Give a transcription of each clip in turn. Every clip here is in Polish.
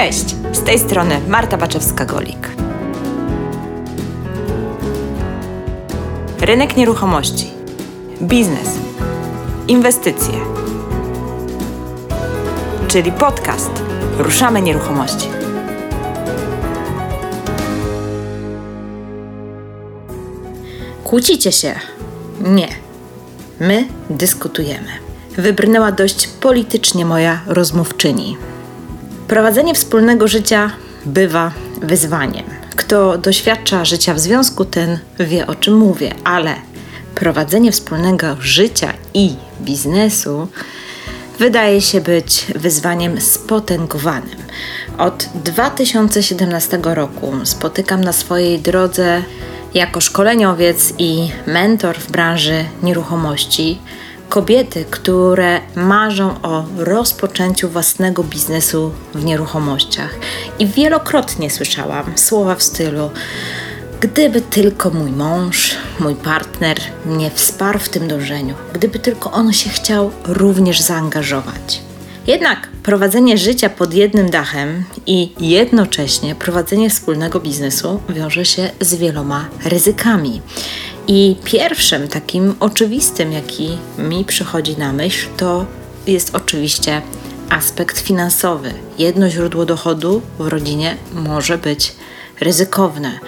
Cześć, z tej strony Marta Baczewska-Golik. Rynek nieruchomości, biznes, inwestycje, czyli podcast Ruszamy Nieruchomości. Kłócicie się? Nie. My dyskutujemy. Wybrnęła dość politycznie moja rozmówczyni. Prowadzenie wspólnego życia bywa wyzwaniem. Kto doświadcza życia w związku, ten wie o czym mówię, ale prowadzenie wspólnego życia i biznesu wydaje się być wyzwaniem spotęgowanym. Od 2017 roku spotykam na swojej drodze jako szkoleniowiec i mentor w branży nieruchomości kobiety, które marzą o rozpoczęciu własnego biznesu w nieruchomościach. I wielokrotnie słyszałam słowa w stylu: Gdyby tylko mój mąż, mój partner mnie wsparł w tym dążeniu, gdyby tylko on się chciał również zaangażować. Jednak prowadzenie życia pod jednym dachem i jednocześnie prowadzenie wspólnego biznesu wiąże się z wieloma ryzykami. I pierwszym takim oczywistym, jaki mi przychodzi na myśl, to jest oczywiście aspekt finansowy. Jedno źródło dochodu w rodzinie może być ryzykowne.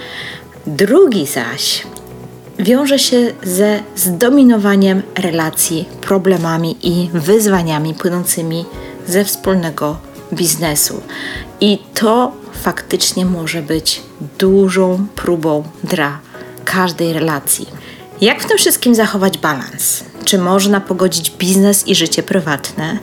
Drugi zaś wiąże się ze zdominowaniem relacji, problemami i wyzwaniami płynącymi ze wspólnego biznesu. I to faktycznie może być dużą próbą dla każdej relacji. Jak w tym wszystkim zachować balans? Czy można pogodzić biznes i życie prywatne?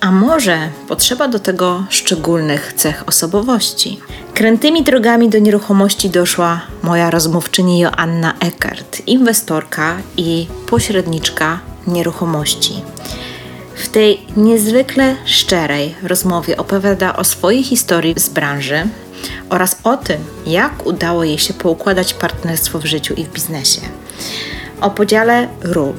A może potrzeba do tego szczególnych cech osobowości? Krętymi drogami do nieruchomości doszła moja rozmówczyni Joanna Eckert, inwestorka i pośredniczka nieruchomości. W tej niezwykle szczerej rozmowie opowiada o swojej historii z branży oraz o tym, jak udało jej się poukładać partnerstwo w życiu i w biznesie. O podziale ról,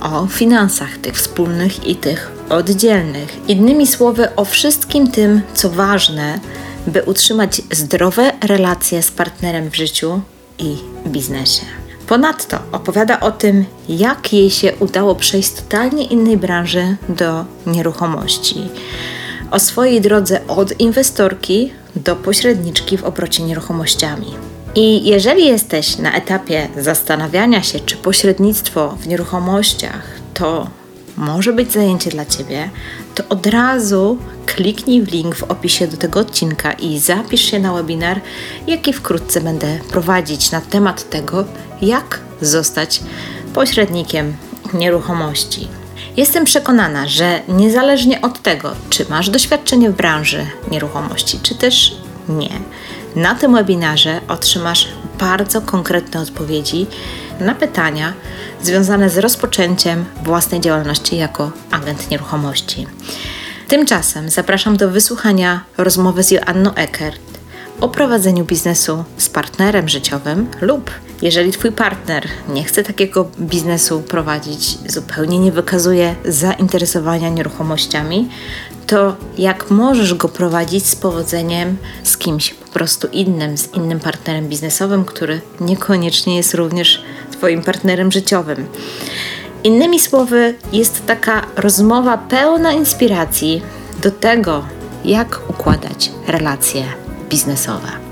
o finansach tych wspólnych i tych oddzielnych. Innymi słowy, o wszystkim tym, co ważne, by utrzymać zdrowe relacje z partnerem w życiu i biznesie. Ponadto opowiada o tym, jak jej się udało przejść z totalnie innej branży do nieruchomości. O swojej drodze od inwestorki do pośredniczki w obrocie nieruchomościami. I jeżeli jesteś na etapie zastanawiania się, czy pośrednictwo w nieruchomościach to może być zajęcie dla Ciebie, to od razu kliknij w link w opisie do tego odcinka i zapisz się na webinar, jaki wkrótce będę prowadzić na temat tego, jak zostać pośrednikiem nieruchomości. Jestem przekonana, że niezależnie od tego, czy masz doświadczenie w branży nieruchomości, czy też nie, na tym webinarze otrzymasz bardzo konkretne odpowiedzi na pytania związane z rozpoczęciem własnej działalności jako agent nieruchomości. Tymczasem zapraszam do wysłuchania rozmowy z Joanną Eckert o prowadzeniu biznesu z partnerem życiowym lub jeżeli Twój partner nie chce takiego biznesu prowadzić, zupełnie nie wykazuje zainteresowania nieruchomościami, to jak możesz go prowadzić z powodzeniem z kimś po prostu innym, z innym partnerem biznesowym, który niekoniecznie jest również Twoim partnerem życiowym. Innymi słowy, jest taka rozmowa pełna inspiracji do tego, jak układać relacje biznesowe.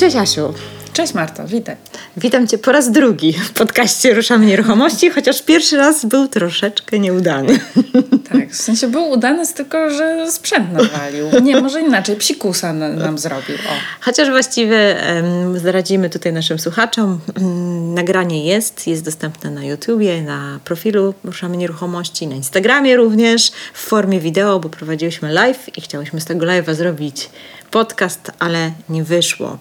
Cześć Asiu. Cześć Marta, witaj. Witam Cię po raz drugi w podcaście Ruszamy Nieruchomości, chociaż pierwszy raz był troszeczkę nieudany. Tak, w sensie był udany, tylko że sprzęt nawalił. Nie, może inaczej, psikusa na, nam zrobił. O. Chociaż właściwie um, zdradzimy tutaj naszym słuchaczom, um, nagranie jest, jest dostępne na YouTubie, na profilu Ruszamy Nieruchomości, na Instagramie również, w formie wideo, bo prowadziłyśmy live i chciałyśmy z tego live'a zrobić podcast, ale nie wyszło.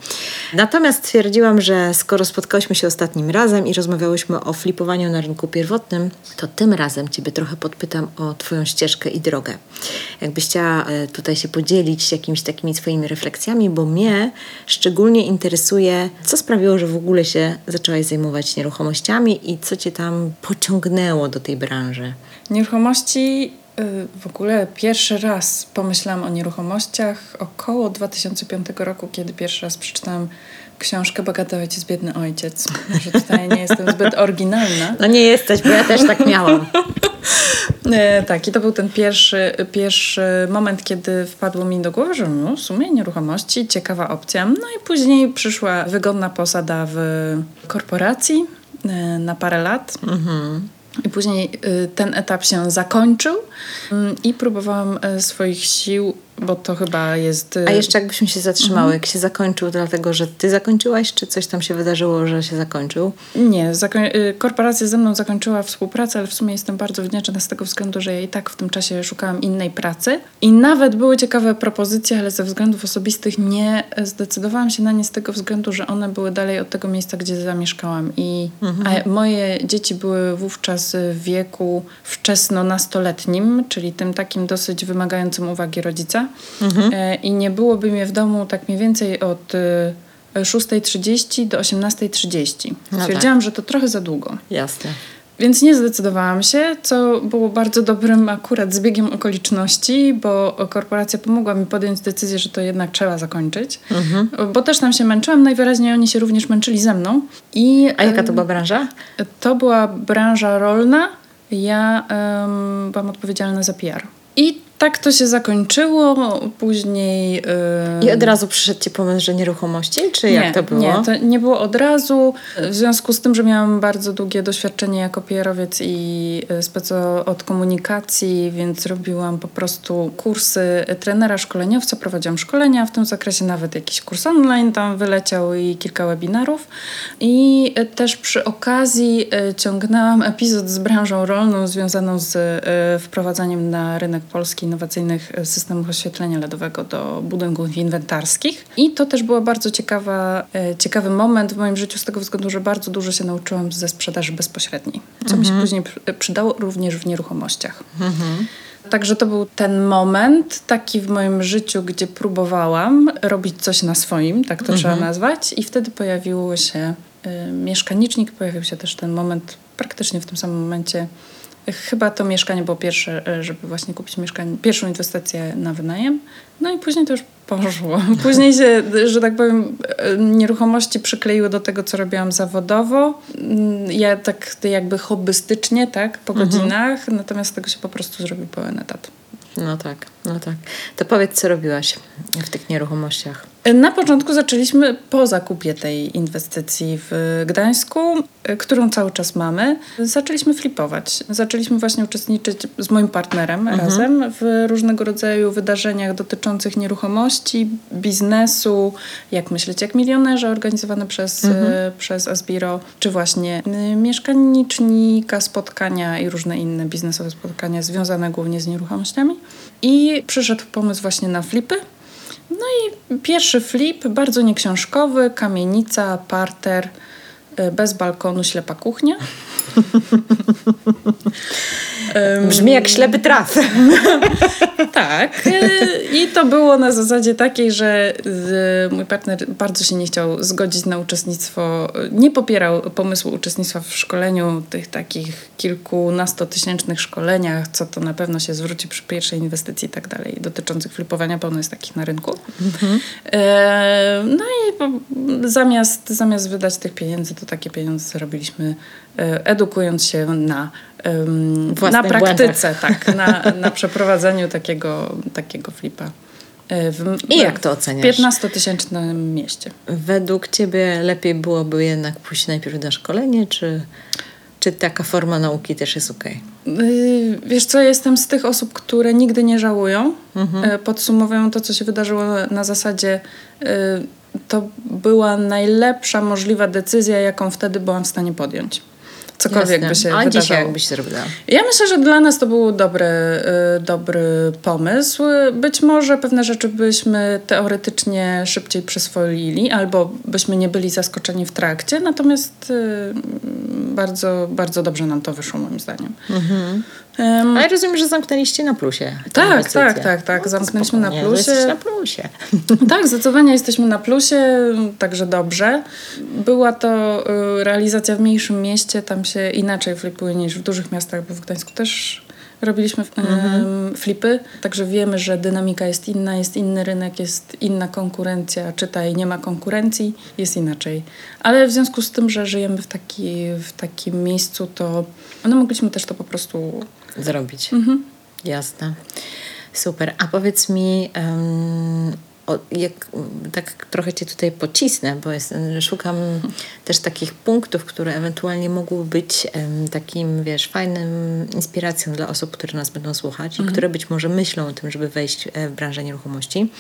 Natomiast stwierdziłam, że skoro spotkałyśmy się ostatnim razem i rozmawiałyśmy o flipowaniu na rynku pierwotnym, to tym razem Ciebie trochę podpytam o Twoją ścieżkę i drogę. Jakbyś chciała e, tutaj się podzielić jakimiś takimi swoimi refleksjami, bo mnie szczególnie interesuje, co sprawiło, że w ogóle się zaczęłaś zajmować nieruchomościami i co Cię tam pociągnęło do tej branży. Nieruchomości w ogóle pierwszy raz pomyślałam o nieruchomościach około 2005 roku, kiedy pierwszy raz przeczytałam książkę Bogaty ojciec, biedny ojciec. Może tutaj nie jestem zbyt oryginalna. No nie jesteś, bo ja też tak miałam. E, tak, i to był ten pierwszy, pierwszy moment, kiedy wpadło mi do głowy, że no, w sumie nieruchomości, ciekawa opcja. No i później przyszła wygodna posada w korporacji e, na parę lat. Mhm. I później y, ten etap się zakończył mm, i próbowałam y, swoich sił bo to chyba jest... A jeszcze jakbyśmy się zatrzymały, mhm. jak się zakończył, dlatego że ty zakończyłaś, czy coś tam się wydarzyło, że się zakończył? Nie, zakoń... Y, korporacja ze mną zakończyła współpracę, ale w sumie jestem bardzo wdzięczna z tego względu, że ja i tak w tym czasie szukałam innej pracy. I nawet były ciekawe propozycje, ale ze względów osobistych nie zdecydowałam się na nie z tego względu, że one były dalej od tego miejsca, gdzie zamieszkałam. I mhm. a moje dzieci były wówczas w wieku wczesno-nastoletnim, czyli tym takim dosyć wymagającym uwagi rodzica. Mhm. E, I nie byłoby mnie w domu tak mniej więcej od 6.30 e, do 18.30. No Stwierdziłam, tak. że to trochę za długo. Jasne. Więc nie zdecydowałam się, co było bardzo dobrym akurat zbiegiem okoliczności, bo korporacja pomogła mi podjąć decyzję, że to jednak trzeba zakończyć. Mhm. Bo też tam się męczyłam, najwyraźniej oni się również męczyli ze mną. I, A jaka to była branża? To była branża rolna. Ja um, byłam odpowiedzialna za PR. I tak to się zakończyło, później... Yy... I od razu przyszedł Ci pomysł, że nieruchomości, czy nie, jak to było? Nie, to nie było od razu. W związku z tym, że miałam bardzo długie doświadczenie jako PR-owiec i y, speco od komunikacji, więc robiłam po prostu kursy trenera szkoleniowca, prowadziłam szkolenia w tym zakresie, nawet jakiś kurs online tam wyleciał i kilka webinarów. I y, też przy okazji y, ciągnęłam epizod z branżą rolną związaną z wprowadzaniem na rynek polski innowacyjnych e, systemów oświetlenia LEDowego do budynków inwentarskich. I to też był bardzo ciekawa, e, ciekawy moment w moim życiu z tego względu, że bardzo dużo się nauczyłam ze sprzedaży bezpośredniej, co mhm. mi się mhm. później przydało również w nieruchomościach. Mhm. Także to był ten moment taki w moim życiu, gdzie próbowałam robić coś na swoim, tak to mhm. trzeba nazwać, i wtedy pojawiło się y, mieszkanicznik, pojawił się też ten moment praktycznie w tym samym momencie Chyba to mieszkanie było pierwsze, e, żeby właśnie kupić mieszkanie, pierwszą inwestycję na wynajem. No i później to już poszło. Później się, że tak powiem, e, nieruchomości przykleiły do tego, co robiłam zawodowo. Mm, ja tak jakby hobbystycznie, tak, po mhm. godzinach, natomiast tego się po prostu zrobił pełen etat. No tak, no tak. To powiedz, co robiłaś w tych nieruchomościach? Na początku zaczęliśmy po zakupie tej inwestycji w Gdańsku, którą cały czas mamy, zaczęliśmy flipować. Zaczęliśmy właśnie uczestniczyć z moim partnerem mhm. razem w różnego rodzaju wydarzeniach dotyczących nieruchomości, biznesu, jak myśleć jak milionerze, organizowane przez, mhm. przez Asbiro, czy właśnie mieszkanicznika, spotkania i różne inne biznesowe spotkania związane głównie z nieruchomościami. I przyszedł pomysł właśnie na flipy. No i pierwszy flip, bardzo nieksiążkowy, kamienica, parter, bez balkonu, ślepa kuchnia. Brzmi jak ślepy traf. tak. Y, I to było na zasadzie takiej, że y, mój partner bardzo się nie chciał zgodzić na uczestnictwo, nie popierał pomysłu uczestnictwa w szkoleniu, tych takich kilkunastotysięcznych szkoleniach, co to na pewno się zwróci przy pierwszej inwestycji i tak dalej, dotyczących flipowania, pełno jest takich na rynku. Mhm. No i zamiast, zamiast wydać tych pieniędzy, to takie pieniądze zarobiliśmy e, edukując się na na praktyce, tak, na, na przeprowadzeniu takiego, takiego flipa. E, w, I jak to oceniasz? W 15-tysięcznym mieście. Według Ciebie lepiej byłoby jednak pójść najpierw na szkolenie, czy, czy taka forma nauki też jest ok? Wiesz co, jestem z tych osób, które nigdy nie żałują. Mhm. E, podsumowują to, co się wydarzyło na zasadzie e, to była najlepsza możliwa decyzja, jaką wtedy byłam w stanie podjąć. Cokolwiek Jasne. by się A wydarzało. dzisiaj jakbyś zrobiła? Ja myślę, że dla nas to był dobry, y, dobry pomysł. Być może pewne rzeczy byśmy teoretycznie szybciej przyswoili, albo byśmy nie byli zaskoczeni w trakcie, natomiast y, bardzo, bardzo dobrze nam to wyszło, moim zdaniem. Em, Ale rozumiem, że zamknęliście na plusie. Tak, tak, tak, tak. to Zamknęliśmy na plusie. Na plusie. Tak, zdecydowanie jesteśmy na plusie, także dobrze. Była to y, realizacja w mniejszym mieście, tam się inaczej flipuje niż w dużych miastach, bo w Gdańsku też robiliśmy y, flipy, także wiemy, że dynamika jest inna, jest inny rynek, jest inna konkurencja, czytaj, nie ma konkurencji, jest inaczej. Ale w związku z tym, że żyjemy w, taki, w takim miejscu, to no, mogliśmy też to po prostu Zrobić. Mhm. Jasne. Super. A powiedz mi, em, o, jak, tak trochę cię tutaj pocisnę, bo jest, szukam też takich punktów, które ewentualnie mogłyby być em, takim, wiesz, fajnym inspiracją dla osób, które nas będą słuchać i które być może myślą o tym, żeby wejść e, w branżę nieruchomości.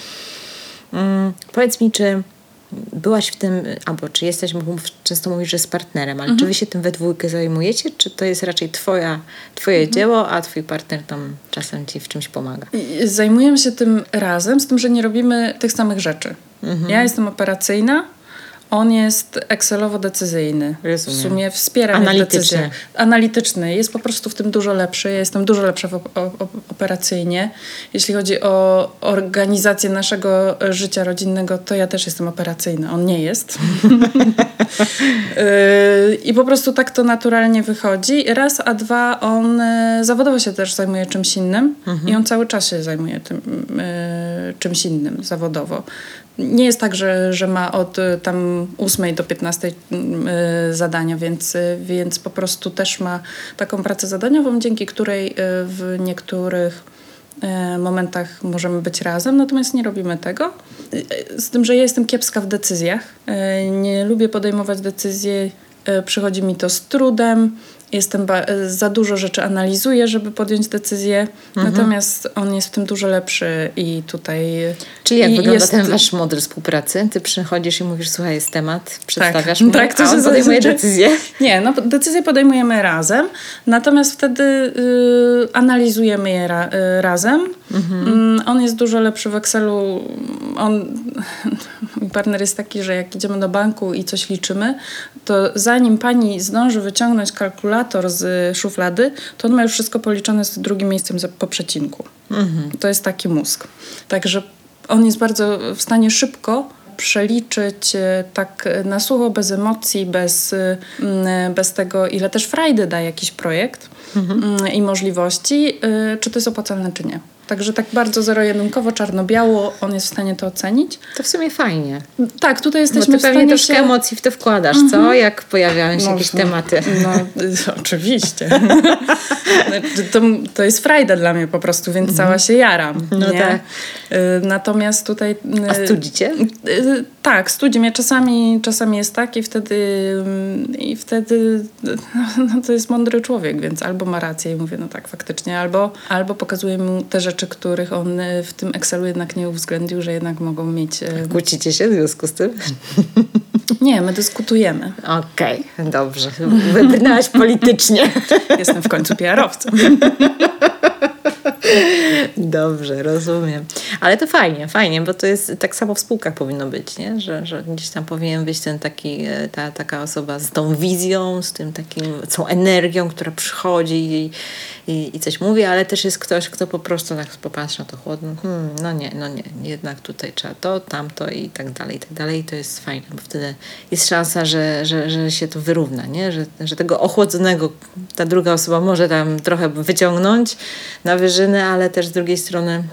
Mm, powiedz mi, czy byłaś w tym, albo czy jesteś, bo często mówisz, że z partnerem, ale czy wy się tym we dwójkę zajmujecie, czy to jest raczej twoja, twoje dzieło, a twój partner tam czasem ci w czymś pomaga? Zajmujemy się tym razem, z tym, że nie robimy tych samych rzeczy. Mhm. Ja jestem operacyjna, on jest Excelowo-decyzyjny. W sumie wspiera Analityczny. Analityczny. Jest po prostu w tym dużo lepszy. Ja jestem dużo lepsza w op- op- operacyjnie. Jeśli chodzi o organizację naszego e, życia rodzinnego, to ja też jestem operacyjna. On nie jest. Yy, I po prostu tak to naturalnie wychodzi. Raz, a dwa, on e, zawodowo się też zajmuje czymś innym i on cały czas się zajmuje tym e, czymś innym zawodowo. Nie jest tak, że, że ma od e, tam 8 do 15 mm, e, zadania, więc, e, więc po prostu też ma taką pracę zadaniową, dzięki której w niektórych momentach możemy być razem, natomiast nie robimy tego. Z tym, że ja jestem kiepska w decyzjach. Nie lubię podejmować decyzje, e, przychodzi mi to z trudem. Jestem za dużo rzeczy analizuję, żeby podjąć decyzję, natomiast on jest w tym dużo lepszy i tutaj. Czyli jak i wygląda jest- ten wasz model współpracy? Ty przychodzisz i mówisz, słuchaj, jest temat, przedstawiasz mu, tak, to a się on podejmuje decyzję. Nie, no decyzje podejmujemy razem, natomiast wtedy y, analizujemy je ra, y, razem. Mm, on jest dużo lepszy w Excelu. On, mój partner jest taki, że jak idziemy do banku i coś liczymy, to zanim pani zdąży wyciągnąć kalkulator z szuflady, to on ma już wszystko policzone z drugim miejscem po przecinku. To jest taki mózg. Także on jest bardzo w stanie szybko przeliczyć e, tak e, na sucho, bez emocji, bez, mm, bez tego, ile też frajdy da jakiś projekt mm, i możliwości, czy to jest opłacalne, czy nie. Także tak bardzo zero-jedynkowo, czarno-biało on jest w stanie to ocenić. To w sumie fajnie. Tak, tutaj Bo jesteśmy ty w pewnie troszkę się... emocji w to wkładasz, co? Jak pojawiają się jakieś No, tematy. No, y, oczywiście. Znaczy, to, to jest frajda dla mnie po prostu, więc cała się jaram. No nie? tak. Y, Natomiast tutaj... y, A studzicie? Y, Tak, studzi mnie czasami, czasami jest tak i wtedy, mm, i wtedy no, to jest mądry człowiek, więc albo ma rację i mówię, no tak, faktycznie, albo, albo pokazuje mu te rzeczy, których on y, w tym Excelu jednak nie uwzględnił, że jednak mogą mieć... y, Kłócicie się w związku z tym? Nie, my dyskutujemy. Okej, dobrze. Wybrnęłaś politycznie. Jestem w końcu PR-owcem. Dobrze, rozumiem. Ale to fajnie, fajnie, bo to jest tak samo w spółkach powinno być, nie? Że, że gdzieś tam powinien być ten taki, e, ta, taka osoba z tą wizją, z tym takim, tą energią, która przychodzi i, i, i coś mówi, ale też jest ktoś, kto po prostu tak popatrzy na to chłodno. Hmm, no nie, no nie, jednak tutaj trzeba to, tamto i tak dalej, i tak dalej. I to jest fajne, bo wtedy jest szansa, że, że, że się to wyrówna, nie? Że, że tego ochłodzonego ta druga osoba może tam trochę wyciągnąć na wyżyny, ale też z drugiej strony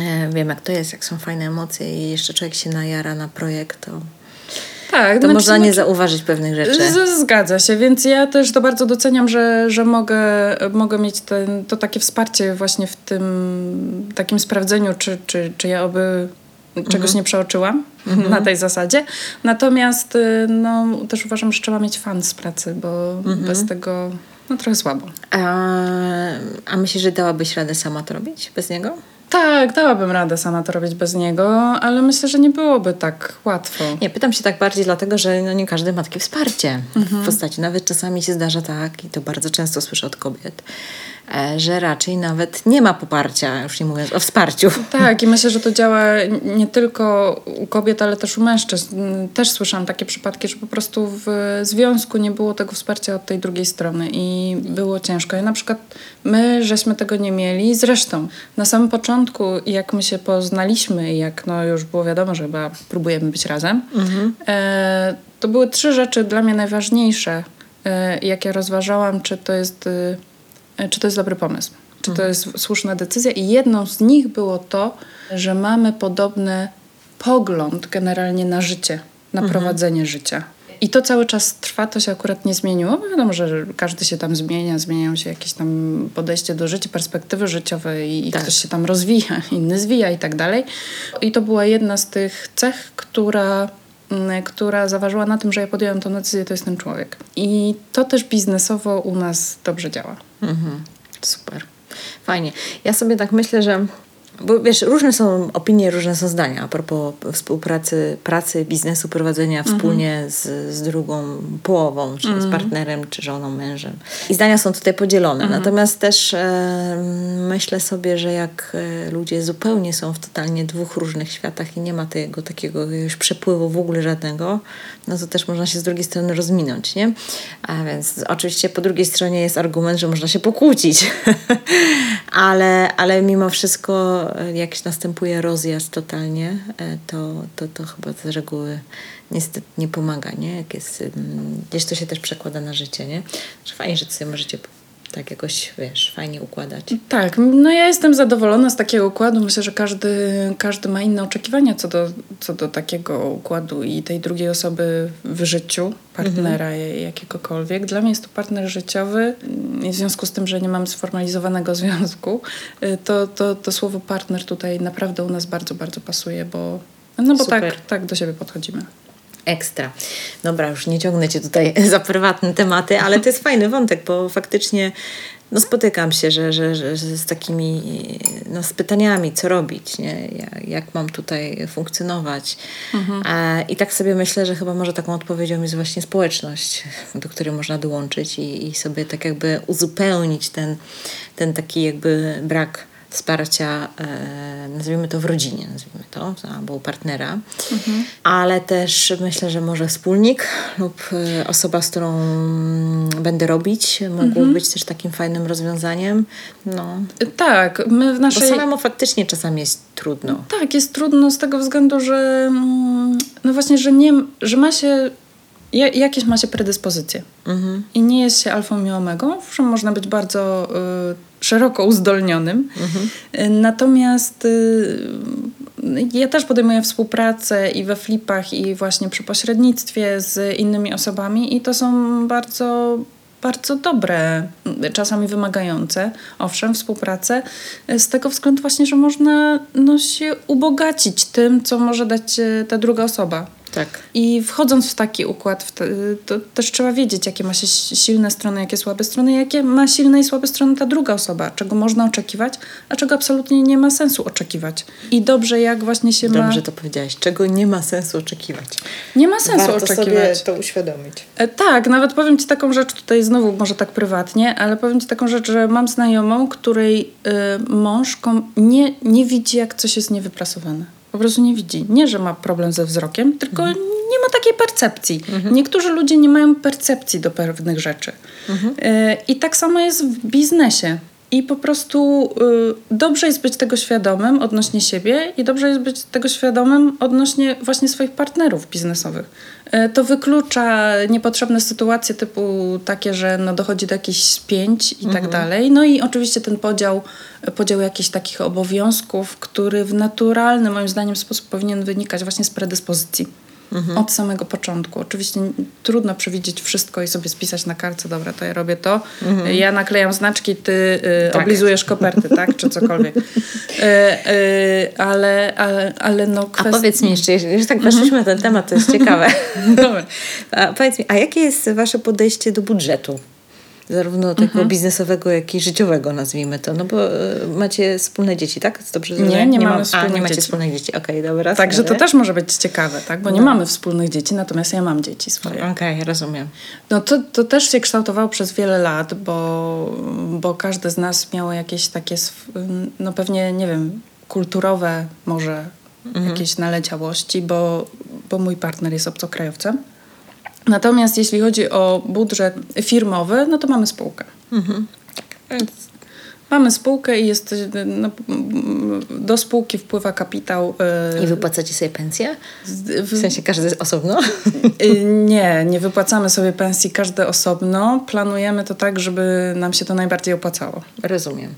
e, wiem jak to jest, jak są fajne emocje i jeszcze człowiek się najara na projekt, to, Tak, to znaczy- można nie znaczy- zauważyć pewnych rzeczy. Z- Zgadza się, więc ja też to bardzo doceniam, że, że mogę, mogę mieć ten, to takie wsparcie właśnie w tym takim sprawdzeniu, czy, czy, czy ja oby czegoś nie przeoczyłam na tej zasadzie. Natomiast y, no, też uważam, że trzeba mieć fan z pracy, bo bez tego no, trochę słabo. A, a myślisz, że dałabyś radę sama to robić bez niego? Tak, dałabym radę sama to robić bez niego, ale myślę, że nie byłoby tak łatwo. Nie, pytam się tak bardziej dlatego, że no nie każdy ma takie wsparcie Mhm. w postaci. Nawet czasami się zdarza tak, i to bardzo często słyszę od kobiet, że raczej nawet nie ma poparcia, już nie mówiąc o wsparciu. Tak, i myślę, że to działa nie tylko u kobiet, ale też u mężczyzn. Też słyszałam takie przypadki, że po prostu w związku nie było tego wsparcia od tej drugiej strony i było ciężko. I na przykład my żeśmy tego nie mieli. Zresztą na samym początku, jak my się poznaliśmy i jak no, już było wiadomo, że chyba próbujemy być razem, e, to były trzy rzeczy dla mnie najważniejsze, e, jakie rozważałam, czy to jest, e, czy to jest dobry pomysł, czy to jest słuszna decyzja. I jedną z nich było to, że mamy podobny pogląd generalnie na życie, na prowadzenie życia. I to cały czas trwa, to się akurat nie zmieniło. bo Wiadomo, że każdy się tam zmienia, zmieniają się jakieś tam podejście do życia, perspektywy życiowe i, Tak. ktoś się tam rozwija, inny zwija i tak dalej. I to była jedna z tych cech, która, która zaważyła na tym, że ja podjęłam tę decyzję, to jest ten człowiek. I to też biznesowo u nas dobrze działa. Mhm. Super. Fajnie. Ja sobie tak myślę, że. Bo wiesz, różne są opinie, różne są zdania a propos współpracy, pracy, biznesu, prowadzenia wspólnie z, z drugą połową, czy z partnerem, czy żoną, mężem. I zdania są tutaj podzielone. Natomiast też e, myślę sobie, że jak e, ludzie zupełnie są w totalnie dwóch różnych światach i nie ma tego takiego jakiegoś przepływu w ogóle żadnego, no to też można się z drugiej strony rozminąć, nie? A więc oczywiście po drugiej stronie jest argument, że można się pokłócić, ale, ale mimo wszystko jak następuje rozjazd totalnie, e, to, to, to chyba z reguły niestety nie pomaga, nie? Jak jest, ym, gdzieś to się też przekłada na życie, nie? Fajnie, że sobie możecie tak jakoś, wiesz, fajnie układać. Tak, no ja jestem zadowolona z takiego układu. Myślę, że każdy, każdy ma inne oczekiwania co do, co do takiego układu i tej drugiej osoby w życiu, partnera jakiegokolwiek. Dla mnie jest to partner życiowy i w związku z tym, że nie mam sformalizowanego związku, to, to, to słowo partner tutaj naprawdę u nas bardzo, bardzo pasuje, bo, no bo Super. tak, tak do siebie podchodzimy. Ekstra. Dobra, już nie ciągnę cię tutaj za prywatne tematy, ale to jest fajny wątek, bo faktycznie no, spotykam się, że, że, że, że z takimi no, z pytaniami, co robić, nie? Jak, jak mam tutaj funkcjonować. E, I tak sobie myślę, że chyba może taką odpowiedzią jest właśnie społeczność, do której można dołączyć i, i sobie tak jakby uzupełnić ten, ten taki jakby brak wsparcia, e, nazwijmy to w rodzinie, nazwijmy to, albo u partnera, ale też myślę, że może wspólnik lub e, osoba, z którą będę robić, mogło być też takim fajnym rozwiązaniem. No, Tak, my w bo naszej... samemu faktycznie czasami jest trudno. Tak, jest trudno z tego względu, że mm, no właśnie, że nie, że ma się ja- jakieś ma się predyspozycje Mhm. i nie jest się alfą i omegą, że można być bardzo y, szeroko uzdolnionym. Y, Natomiast y, ja też podejmuję współpracę i we flipach i właśnie przy pośrednictwie z innymi osobami i to są bardzo bardzo dobre, czasami wymagające, owszem, współpracę, z tego względu właśnie, że można no, się ubogacić tym, co może dać y, ta druga osoba. Tak. I wchodząc w taki układ, to też trzeba wiedzieć, jakie ma się si- silne strony, jakie słabe strony, jakie ma silne i słabe strony ta druga osoba, czego można oczekiwać, a czego absolutnie nie ma sensu oczekiwać. I dobrze, jak właśnie się ma. Dobrze to powiedziałaś. Czego nie ma sensu oczekiwać. Nie ma sensu Warto sobie oczekiwać. to uświadomić. E, Tak, nawet powiem Ci taką rzecz, tutaj znowu może tak prywatnie, ale powiem Ci taką rzecz, że mam znajomą, której y, mąż nie, nie widzi, jak coś jest niewyprasowane. Po prostu nie widzi. Nie, że ma problem ze wzrokiem, tylko nie ma takiej percepcji. Niektórzy ludzie nie mają percepcji do pewnych rzeczy. Y, I tak samo jest w biznesie. I po prostu y, dobrze jest być tego świadomym odnośnie siebie i dobrze jest być tego świadomym odnośnie właśnie swoich partnerów biznesowych. Y, to wyklucza niepotrzebne sytuacje typu takie, że no dochodzi do jakichś spięć i tak dalej. No i oczywiście ten podział, podział jakichś takich obowiązków, który w naturalny moim zdaniem sposób powinien wynikać właśnie z predyspozycji. Od samego początku. Oczywiście trudno przewidzieć wszystko i sobie spisać na kartce, dobra, to ja robię to. Ja naklejam znaczki, ty y, Tak. oblizujesz koperty, tak? Czy cokolwiek. Y, y, ale, ale, ale no A powiedz mi jeszcze, jeżeli już tak weszliśmy na ten temat, to jest ciekawe. Dobra. A powiedz mi, a jakie jest wasze podejście do budżetu? Zarówno tego biznesowego, jak i życiowego, nazwijmy to. No bo e, macie wspólne dzieci, tak? Dobrze Nie, nie, nie mamy mam, wspólnych A, nie macie dzieci. wspólnych dzieci. Okej, dobra. Także to też może być ciekawe, tak? Bo nie No. mamy wspólnych dzieci, natomiast ja mam dzieci swoje. Okej, rozumiem. No to, to też się kształtowało przez wiele lat, bo, bo każdy z nas miał jakieś takie, no pewnie, nie wiem, kulturowe może jakieś naleciałości, bo, bo mój partner jest obcokrajowcem. Natomiast jeśli chodzi o budżet firmowy, no to mamy spółkę. Mamy spółkę i jest, no, do spółki wpływa kapitał. y, I wypłacacie sobie pensję? w- W sensie każdy osobno? Y, Nie, nie wypłacamy sobie pensji każde osobno. Planujemy to tak, żeby nam się to najbardziej opłacało. Rozumiem.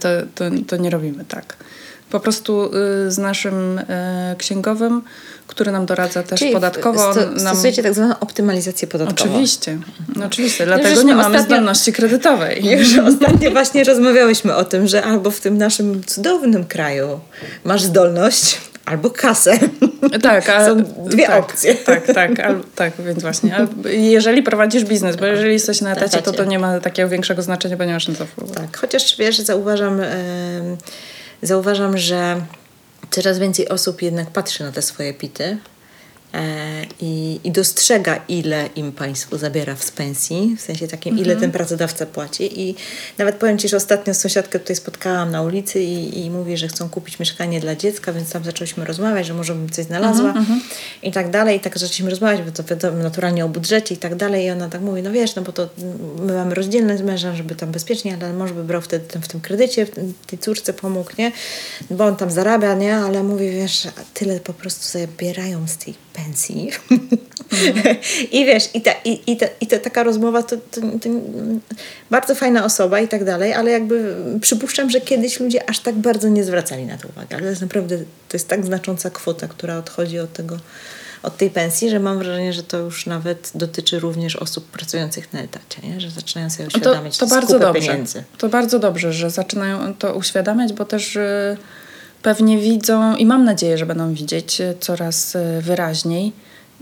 To, to, to nie robimy tak. Po prostu y, z naszym y, księgowym, który nam doradza też Czyli podatkowo. sto, nam... stosujecie tak zwaną optymalizację podatkową. Oczywiście, no, oczywiście. Dlatego żeśmy nie mamy ostatnio- zdolności kredytowej. Już ostatnio właśnie rozmawiałyśmy o tym, że albo w tym naszym cudownym kraju masz zdolność, albo kasę. Tak, a, Są dwie tak, opcje. Tak, tak, al, tak, więc właśnie. Jeżeli prowadzisz biznes, bo jeżeli jesteś na etacie, to to nie ma takiego większego znaczenia, bo nie wpływu. Tak, chociaż wiesz, zauważam, em, zauważam, że coraz więcej osób jednak patrzy na te swoje pity i, i dostrzega, ile im państwo zabiera w pensji, w sensie takim, ile ten pracodawca płaci. I nawet powiem Ci, że ostatnio sąsiadkę tutaj spotkałam na ulicy i, i mówi, że chcą kupić mieszkanie dla dziecka, więc tam zaczęliśmy rozmawiać, że może bym coś znalazła i tak dalej. I tak zaczęliśmy rozmawiać, bo to wiadomo, naturalnie o budżecie i tak dalej. I ona tak mówi, no wiesz, no bo to my mamy rozdzielne z mężem, żeby tam bezpiecznie, ale mąż by brał wtedy ten, w tym kredycie, tej córce pomógł, nie? Bo on tam zarabia, nie? Ale mówi, wiesz, tyle po prostu zabierają z tej pensji. I wiesz, i ta, i, i, ta, i ta taka rozmowa to, to, to bardzo fajna osoba i tak dalej, ale jakby przypuszczam, że kiedyś ludzie aż tak bardzo nie zwracali na to uwagi. Ale to jest naprawdę, to jest tak znacząca kwota, która odchodzi od tego, od tej pensji, że mam wrażenie, że to już nawet dotyczy również osób pracujących na etacie, nie? że zaczynają sobie No to, uświadamiać to bardzo dobrze. pieniędzy. To bardzo dobrze, że zaczynają to uświadamiać, bo też y, pewnie widzą i mam nadzieję, że będą widzieć coraz y, wyraźniej,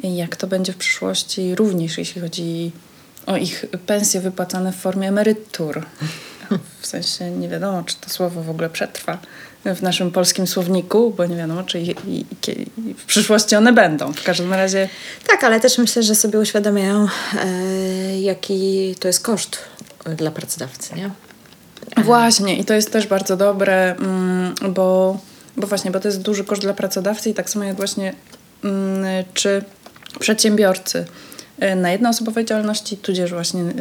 jak to będzie w przyszłości, również jeśli chodzi o ich pensje wypłacane w formie emerytur. W sensie nie wiadomo, czy to słowo w ogóle przetrwa w naszym polskim słowniku, bo nie wiadomo, czy i, i, i w przyszłości one będą. W każdym razie Tak, ale też myślę, że sobie uświadamiają, e, jaki to jest koszt dla pracodawcy, nie? Właśnie, i to jest też bardzo dobre, mm, bo, bo właśnie, bo to jest duży koszt dla pracodawcy i tak samo jak właśnie mm, czy przedsiębiorcy y, na jednoosobowej działalności, tudzież właśnie y,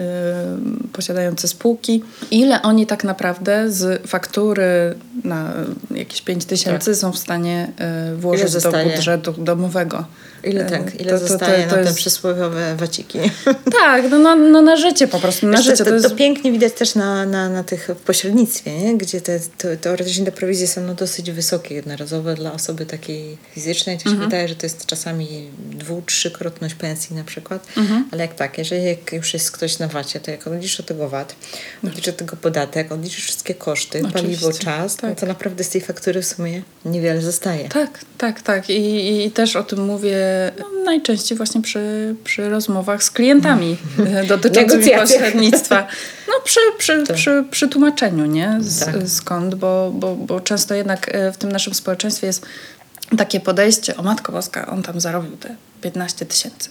posiadający spółki, ile oni tak naprawdę z faktury na jakieś 5 tysięcy są w stanie y, włożyć do budżetu domowego. Ile Y, tak, ile to- to- to- zostaje to na te jest- przysłowiowe waciki? Tak, no, no, no na życie po prostu, na Wiesz, życie. to, To to, jest... to pięknie widać też na, na, na tych w pośrednictwie, nie? gdzie te, to, teoretycznie te prowizje są no, dosyć wysokie, jednorazowe dla osoby takiej fizycznej. To się wydaje, że to jest czasami dwu, trzykrotność pensji na przykład. Ale jak tak, jeżeli jak już jest ktoś na wacie, to jak odliczysz od tego VAT, odliczysz od tego podatek, odliczysz wszystkie koszty, Oczywiście, paliwo, czas, no tak. to naprawdę z tej faktury w sumie niewiele zostaje. Tak, tak, tak. I, i też o tym mówię no, najczęściej właśnie przy, przy rozmowach z klientami e, dotyczącymi pośrednictwa. No przy, przy, przy, przy tłumaczeniu, nie? Z, Tak. Skąd, bo, bo, bo często jednak e, w tym naszym społeczeństwie jest takie podejście, o Matko Boska, on tam zarobił te 15 tysięcy.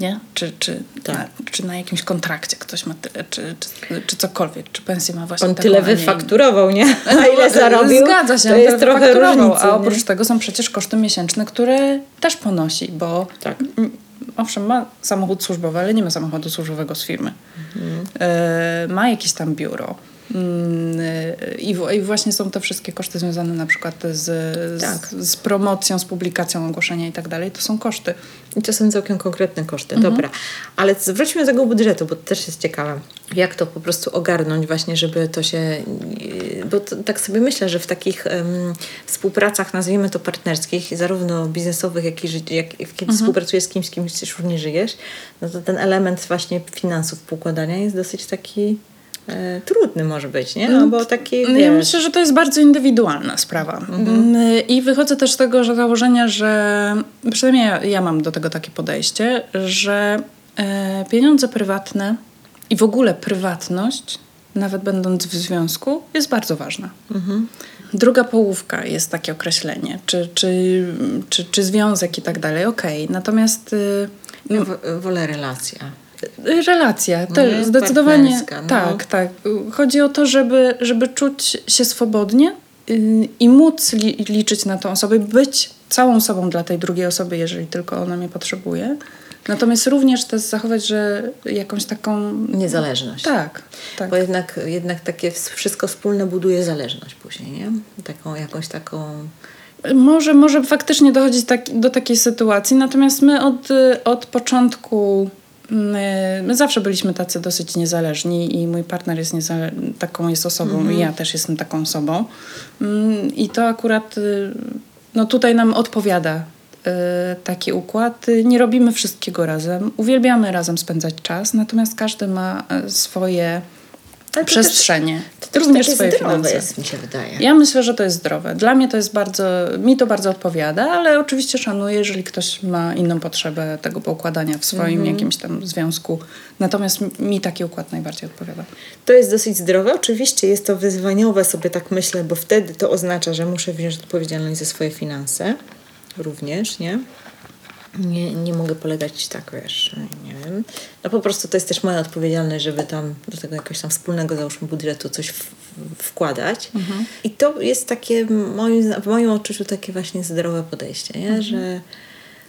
Nie? Czy, czy, Tak. na, czy na jakimś kontrakcie ktoś ma tyle, czy, czy, czy cokolwiek, czy pensję ma właśnie On taką, tyle a nie wyfakturował, nie? A No, ile zarobił? Zgadza się, To on jest trochę różnicy. A oprócz nie? tego są przecież koszty miesięczne, które też ponosi, bo Tak. owszem, ma samochód służbowy, ale nie ma samochodu służbowego z firmy. Mhm. E, ma jakieś tam biuro. Mm, e, I, w- I właśnie są te wszystkie koszty związane na przykład z, Tak. z, z promocją, z publikacją ogłoszenia i tak dalej. To są koszty. I to są całkiem konkretne koszty, Mhm. dobra. Ale zwróćmy do tego budżetu, bo to też jest ciekawe. Jak to po prostu ogarnąć właśnie, żeby to się... yy, Bo to, tak sobie myślę, że w takich em, współpracach, nazwijmy to partnerskich, zarówno biznesowych, jak i jak, kiedy Mhm. współpracujesz z kimś, z kimś też również żyjesz, no to ten element właśnie finansów poukładania jest dosyć taki trudny może być, nie? No bo taki, wiesz, Ja myślę, że to jest bardzo indywidualna sprawa. Mm, I wychodzę też z tego że założenia, że przynajmniej ja, ja mam do tego takie podejście, że e, pieniądze prywatne i w ogóle prywatność, nawet będąc w związku, jest bardzo ważna. Mhm. Druga połówka jest takie określenie, czy, czy, czy, czy związek i tak dalej, okej. Natomiast y, Ja w- wolę relacja. Relacja, No to nie? zdecydowanie no. tak, tak. Chodzi o to, żeby, żeby czuć się swobodnie y, i móc li, liczyć na tą osobę, być całą sobą dla tej drugiej osoby, jeżeli tylko ona mnie potrzebuje. Natomiast również też zachować, że jakąś taką... Niezależność. Tak, tak. Bo jednak, jednak takie wszystko wspólne buduje zależność później, nie? Taką jakąś taką... Może, może faktycznie dochodzić tak, do takiej sytuacji, natomiast my od, y, od początku, my, zawsze byliśmy tacy dosyć niezależni i mój partner jest niezale- taką jest osobą i ja też jestem taką osobą. Mm, I to akurat y, no tutaj nam odpowiada y, taki układ. Nie robimy wszystkiego razem. Uwielbiamy razem spędzać czas, natomiast każdy ma y, swoje Ale to przestrzenie. Też, to też również swoje zdrowe finanse. jest, mi się wydaje. Ja myślę, że to jest zdrowe. Dla mnie to jest bardzo, mi to bardzo odpowiada, ale oczywiście szanuję, jeżeli ktoś ma inną potrzebę tego poukładania w swoim Mhm. jakimś tam związku. Natomiast mi taki układ najbardziej odpowiada. To jest dosyć zdrowe. Oczywiście jest to wyzwaniowe, sobie tak myślę, bo wtedy to oznacza, że muszę wziąć odpowiedzialność za swoje finanse również, nie? Nie, nie mogę polegać tak, wiesz, nie wiem. No po prostu to jest też moja odpowiedzialność, żeby tam do tego jakiegoś tam wspólnego, załóżmy, budżetu coś w, w, wkładać. I to jest takie, moim, w moim odczuciu, takie właśnie zdrowe podejście, nie? Że,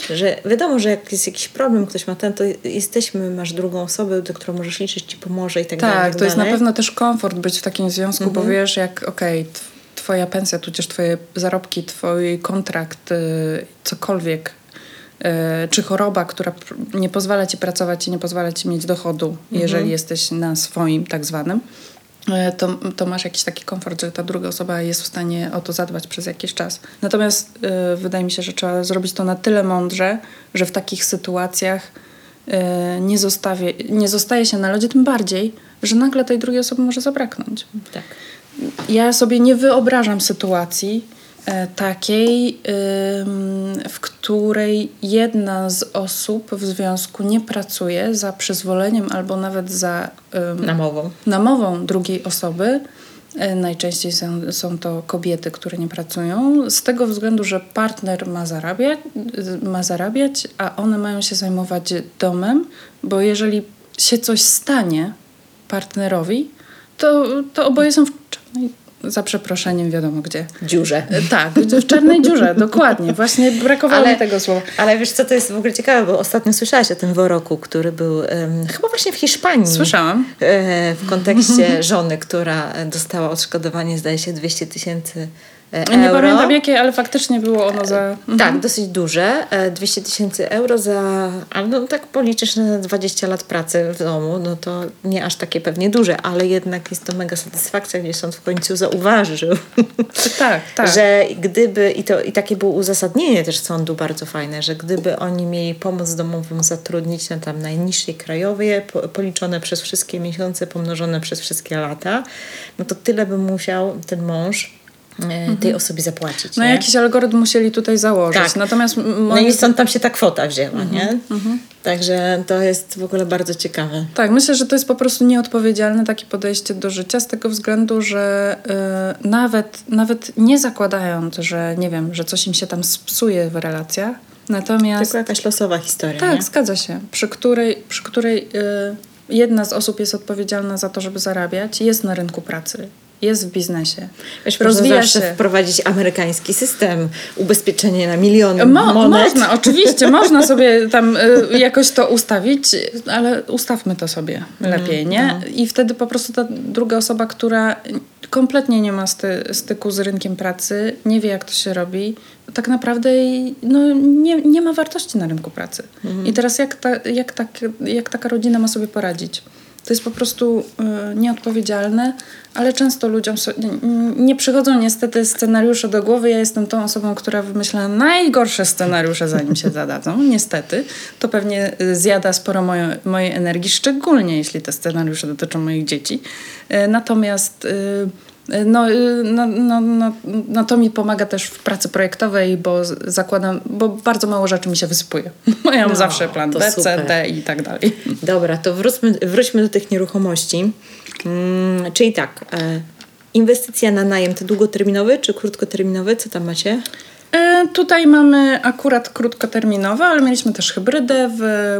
że wiadomo, że jak jest jakiś problem, ktoś ma ten, to jesteśmy, masz drugą osobę, do którą możesz liczyć, ci pomoże i tak, dalej. i Tak, tak to jest na dalej. pewno też komfort być w takim związku, bo wiesz, jak okej, tw- twoja pensja, tudzież twoje zarobki, twój kontrakt, y, cokolwiek, czy choroba, która nie pozwala ci pracować i nie pozwala ci mieć dochodu, jeżeli jesteś na swoim tak zwanym, y, to, to masz jakiś taki komfort, że ta druga osoba jest w stanie o to zadbać przez jakiś czas. Natomiast y, wydaje mi się, że trzeba zrobić to na tyle mądrze, że w takich sytuacjach y, nie, zostawię, nie zostaje się na lodzie, tym bardziej, że nagle tej drugiej osoby może zabraknąć. Tak. Ja sobie nie wyobrażam sytuacji e, takiej, ym, w której jedna z osób w związku nie pracuje za przyzwoleniem albo nawet za Namową. namową drugiej osoby. E, Najczęściej są, są to kobiety, które nie pracują, z tego względu, że partner ma zarabiać, ma zarabiać, a one mają się zajmować domem, bo jeżeli się coś stanie partnerowi, to, to oboje są w czarnej, za przeproszeniem wiadomo gdzie. Dziurze. E, Tak, w czarnej dziurze, dokładnie. Właśnie brakowało Ale- mi tego słowa. Ale wiesz co, to jest w ogóle ciekawe, bo ostatnio słyszałaś o tym wyroku, który był em, chyba właśnie w Hiszpanii. Słyszałam. E, w kontekście żony, która dostała odszkodowanie, zdaje się, 200 tysięcy e, Nie euro. pamiętam jakie, ale faktycznie było ono za... Tak, dosyć duże. E, 200 tysięcy euro za, ale no tak policzysz na 20 lat pracy w domu, no to nie aż takie pewnie duże, ale jednak jest to mega satysfakcja, gdzie sąd w końcu zauważył, Tak, tak. że gdyby, i, to, i takie było uzasadnienie też sądu bardzo fajne, że gdyby oni mieli pomoc domową zatrudnić na tam najniższej krajowej, po, policzone przez wszystkie miesiące, pomnożone przez wszystkie lata, no to tyle by musiał ten mąż e, tej osobie zapłacić. No nie? jakiś algorytm musieli tutaj założyć. Tak. Natomiast No i stąd tam się ta kwota wzięła, nie? Także to jest w ogóle bardzo ciekawe. Tak, myślę, że to jest po prostu nieodpowiedzialne takie podejście do życia z tego względu, że y, nawet, nawet nie zakładając, że nie wiem, że coś im się tam spsuje w relacjach, natomiast Tylko jakaś losowa historia, tak, nie? zgadza się, przy której, przy której y, jedna z osób jest odpowiedzialna za to, żeby zarabiać, jest na rynku pracy, jest w biznesie, Wiesz, rozwija się. wprowadzić amerykański system, ubezpieczenie na miliony Mo- monet. można, oczywiście, można sobie tam y, jakoś to ustawić, ale ustawmy to sobie lepiej, nie? I wtedy po prostu ta druga osoba, która kompletnie nie ma sty, styku z rynkiem pracy, nie wie jak to się robi, tak naprawdę no, nie, nie ma wartości na rynku pracy. I teraz jak, ta, jak, tak, jak taka rodzina ma sobie poradzić? To jest po prostu y, nieodpowiedzialne, ale często ludziom so, nie, nie przychodzą niestety scenariusze do głowy. Ja jestem tą osobą, która wymyśla najgorsze scenariusze, zanim się zadadzą. Niestety. To pewnie y, zjada sporo moje, mojej energii, szczególnie jeśli te scenariusze dotyczą moich dzieci. Y, natomiast y, No, y, no, no, no, no to mi pomaga też w pracy projektowej, bo zakładam, bo bardzo mało rzeczy mi się wysypuje. Ja mam No, zawsze plan B, C. D i tak dalej. Dobra, to wróćmy, wróćmy do tych nieruchomości. Mm, czyli tak, e, inwestycja na najem to długoterminowy czy krótkoterminowy? Co tam macie? E, Tutaj mamy akurat krótkoterminowe, ale mieliśmy też hybrydę. W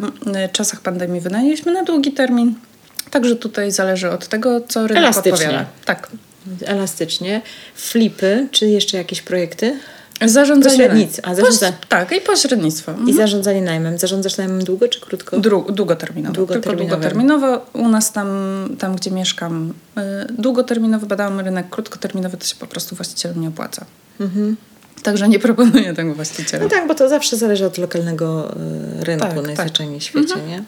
czasach pandemii wynajęliśmy na długi termin. Także tutaj zależy od tego, co rynek Elastycznie. podpowiada. Tak. Elastycznie. Flipy, czy jeszcze jakieś projekty? Zarządzanie. Pośrednictwo. A, zarządza- Poś- tak, i pośrednictwo. Mhm. I zarządzanie najmem. Zarządzasz najmem długo czy krótko? Dru- długoterminowo. Długoterminowe. Tylko długoterminowo. U nas tam, tam gdzie mieszkam, y, długoterminowo badałam rynek, krótkoterminowy to się po prostu właścicielom nie opłaca. Mhm. Także nie proponuję tego właścicielom. No tak, bo to zawsze zależy od lokalnego e, rynku Tak, najzwyczajniej w świecie, nie?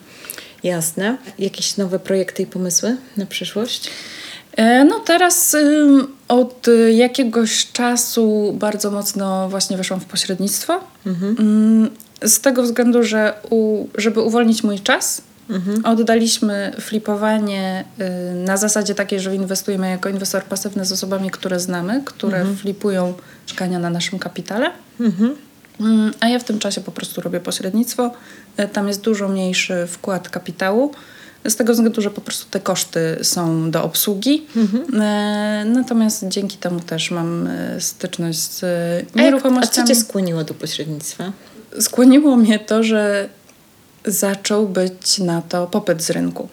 Jasne. Jakieś nowe projekty i pomysły na przyszłość? E, No teraz ym, od y, jakiegoś czasu bardzo mocno właśnie weszłam w pośrednictwo. Ym, Z tego względu, że u, żeby uwolnić mój czas, oddaliśmy flipowanie y, na zasadzie takiej, że inwestujemy jako inwestor pasywny z osobami, które znamy, które flipują mieszkania na naszym kapitale. Mm, A ja w tym czasie po prostu robię pośrednictwo. E, Tam jest dużo mniejszy wkład kapitału. Z tego względu, że po prostu te koszty są do obsługi. E, Natomiast dzięki temu też mam e, styczność z e, A, co nieruchomościami. Cię skłoniło do pośrednictwa? Skłoniło mnie to, że zaczął być na to popyt z rynku.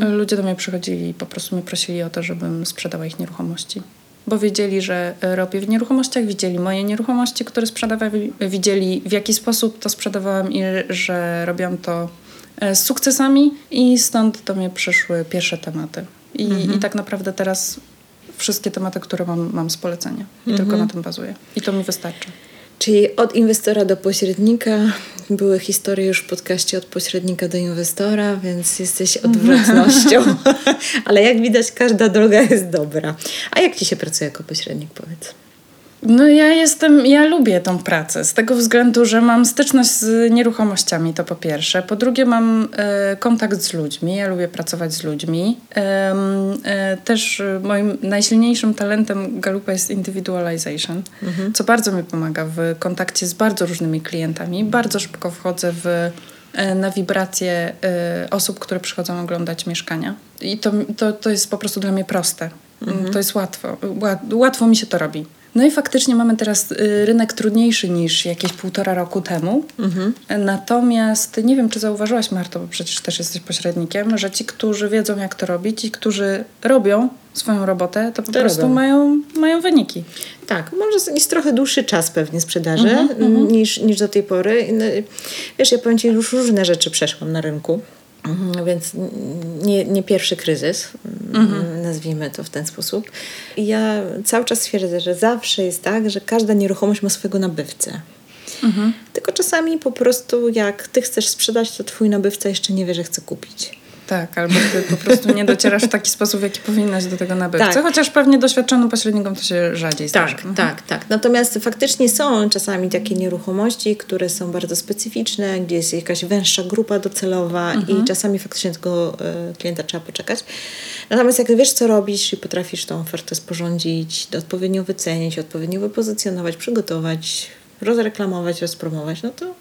Ludzie do mnie przychodzili i po prostu mnie prosili o to, żebym sprzedała ich nieruchomości. Bo wiedzieli, że robię w nieruchomościach, widzieli moje nieruchomości, które sprzedawali, widzieli w jaki sposób to sprzedawałam i że robiłam to z sukcesami i stąd do mnie przyszły pierwsze tematy. I, i tak naprawdę teraz wszystkie tematy, które mam, mam z polecenia. I tylko na tym bazuję. I to mi wystarczy. Czyli od inwestora do pośrednika. Były historie już w podcaście od pośrednika do inwestora, więc jesteś odwrotnością. Ale jak widać, każda droga jest dobra. A jak ci się pracuje jako pośrednik, powiedz? No ja jestem, ja lubię tą pracę z tego względu, że mam styczność z nieruchomościami, to po pierwsze. Po drugie mam e, kontakt z ludźmi, ja lubię pracować z ludźmi. E, też e, moim najsilniejszym talentem Galupa jest individualization, co bardzo mi pomaga w kontakcie z bardzo różnymi klientami. Bardzo szybko wchodzę w na wibracje osób, które przychodzą oglądać mieszkania. I to, to, to jest po prostu dla mnie proste. To jest łatwo. Ła- Łatwo mi się to robi. No i faktycznie mamy teraz y, rynek trudniejszy niż jakieś półtora roku temu. Natomiast nie wiem, czy zauważyłaś, Marto, bo przecież też jesteś pośrednikiem, że ci, którzy wiedzą, jak to robić i którzy robią swoją robotę, to po To prostu robią. mają, mają wyniki. Tak, może jest trochę dłuższy czas pewnie sprzedaży m, niż, niż do tej pory. No, Wiesz, ja powiem Ci, już różne rzeczy przeszłam na rynku, Mhm, więc nie, nie pierwszy kryzys, m, nazwijmy to w ten sposób. I ja cały czas twierdzę, że zawsze jest tak, że każda nieruchomość ma swojego nabywcę. Tylko czasami po prostu jak Ty chcesz sprzedać, to Twój nabywca jeszcze nie wie, że chce kupić. Tak, albo ty po prostu nie docierasz w taki sposób, w jaki powinnaś do tego nabywcy. Tak. Chociaż pewnie doświadczonym pośrednikom to się rzadziej zdarza. Tak, tak, tak. Natomiast faktycznie są czasami takie nieruchomości, które są bardzo specyficzne, gdzie jest jakaś węższa grupa docelowa i czasami faktycznie tego e, klienta trzeba poczekać. Natomiast jak wiesz, co robisz i potrafisz tą ofertę sporządzić, odpowiednio wycenić, odpowiednio wypozycjonować, przygotować, rozreklamować, rozpromować, no to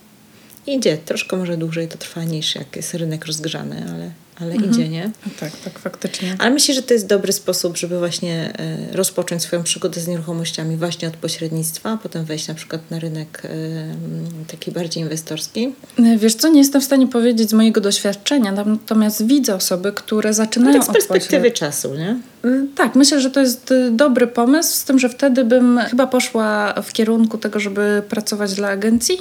idzie. Troszkę może dłużej to trwa niż jak jest rynek rozgrzany, ale, ale idzie, nie? Tak, tak, faktycznie. Ale myślę, że to jest dobry sposób, żeby właśnie e, rozpocząć swoją przygodę z nieruchomościami właśnie od pośrednictwa, a potem wejść na przykład na rynek e, taki bardziej inwestorski. Wiesz co, nie jestem w stanie powiedzieć z mojego doświadczenia, natomiast widzę osoby, które zaczynają tak z od perspektywy pośred- czasu, nie? Y, Tak, myślę, że to jest y, dobry pomysł, z tym, że wtedy bym chyba poszła w kierunku tego, żeby pracować dla agencji.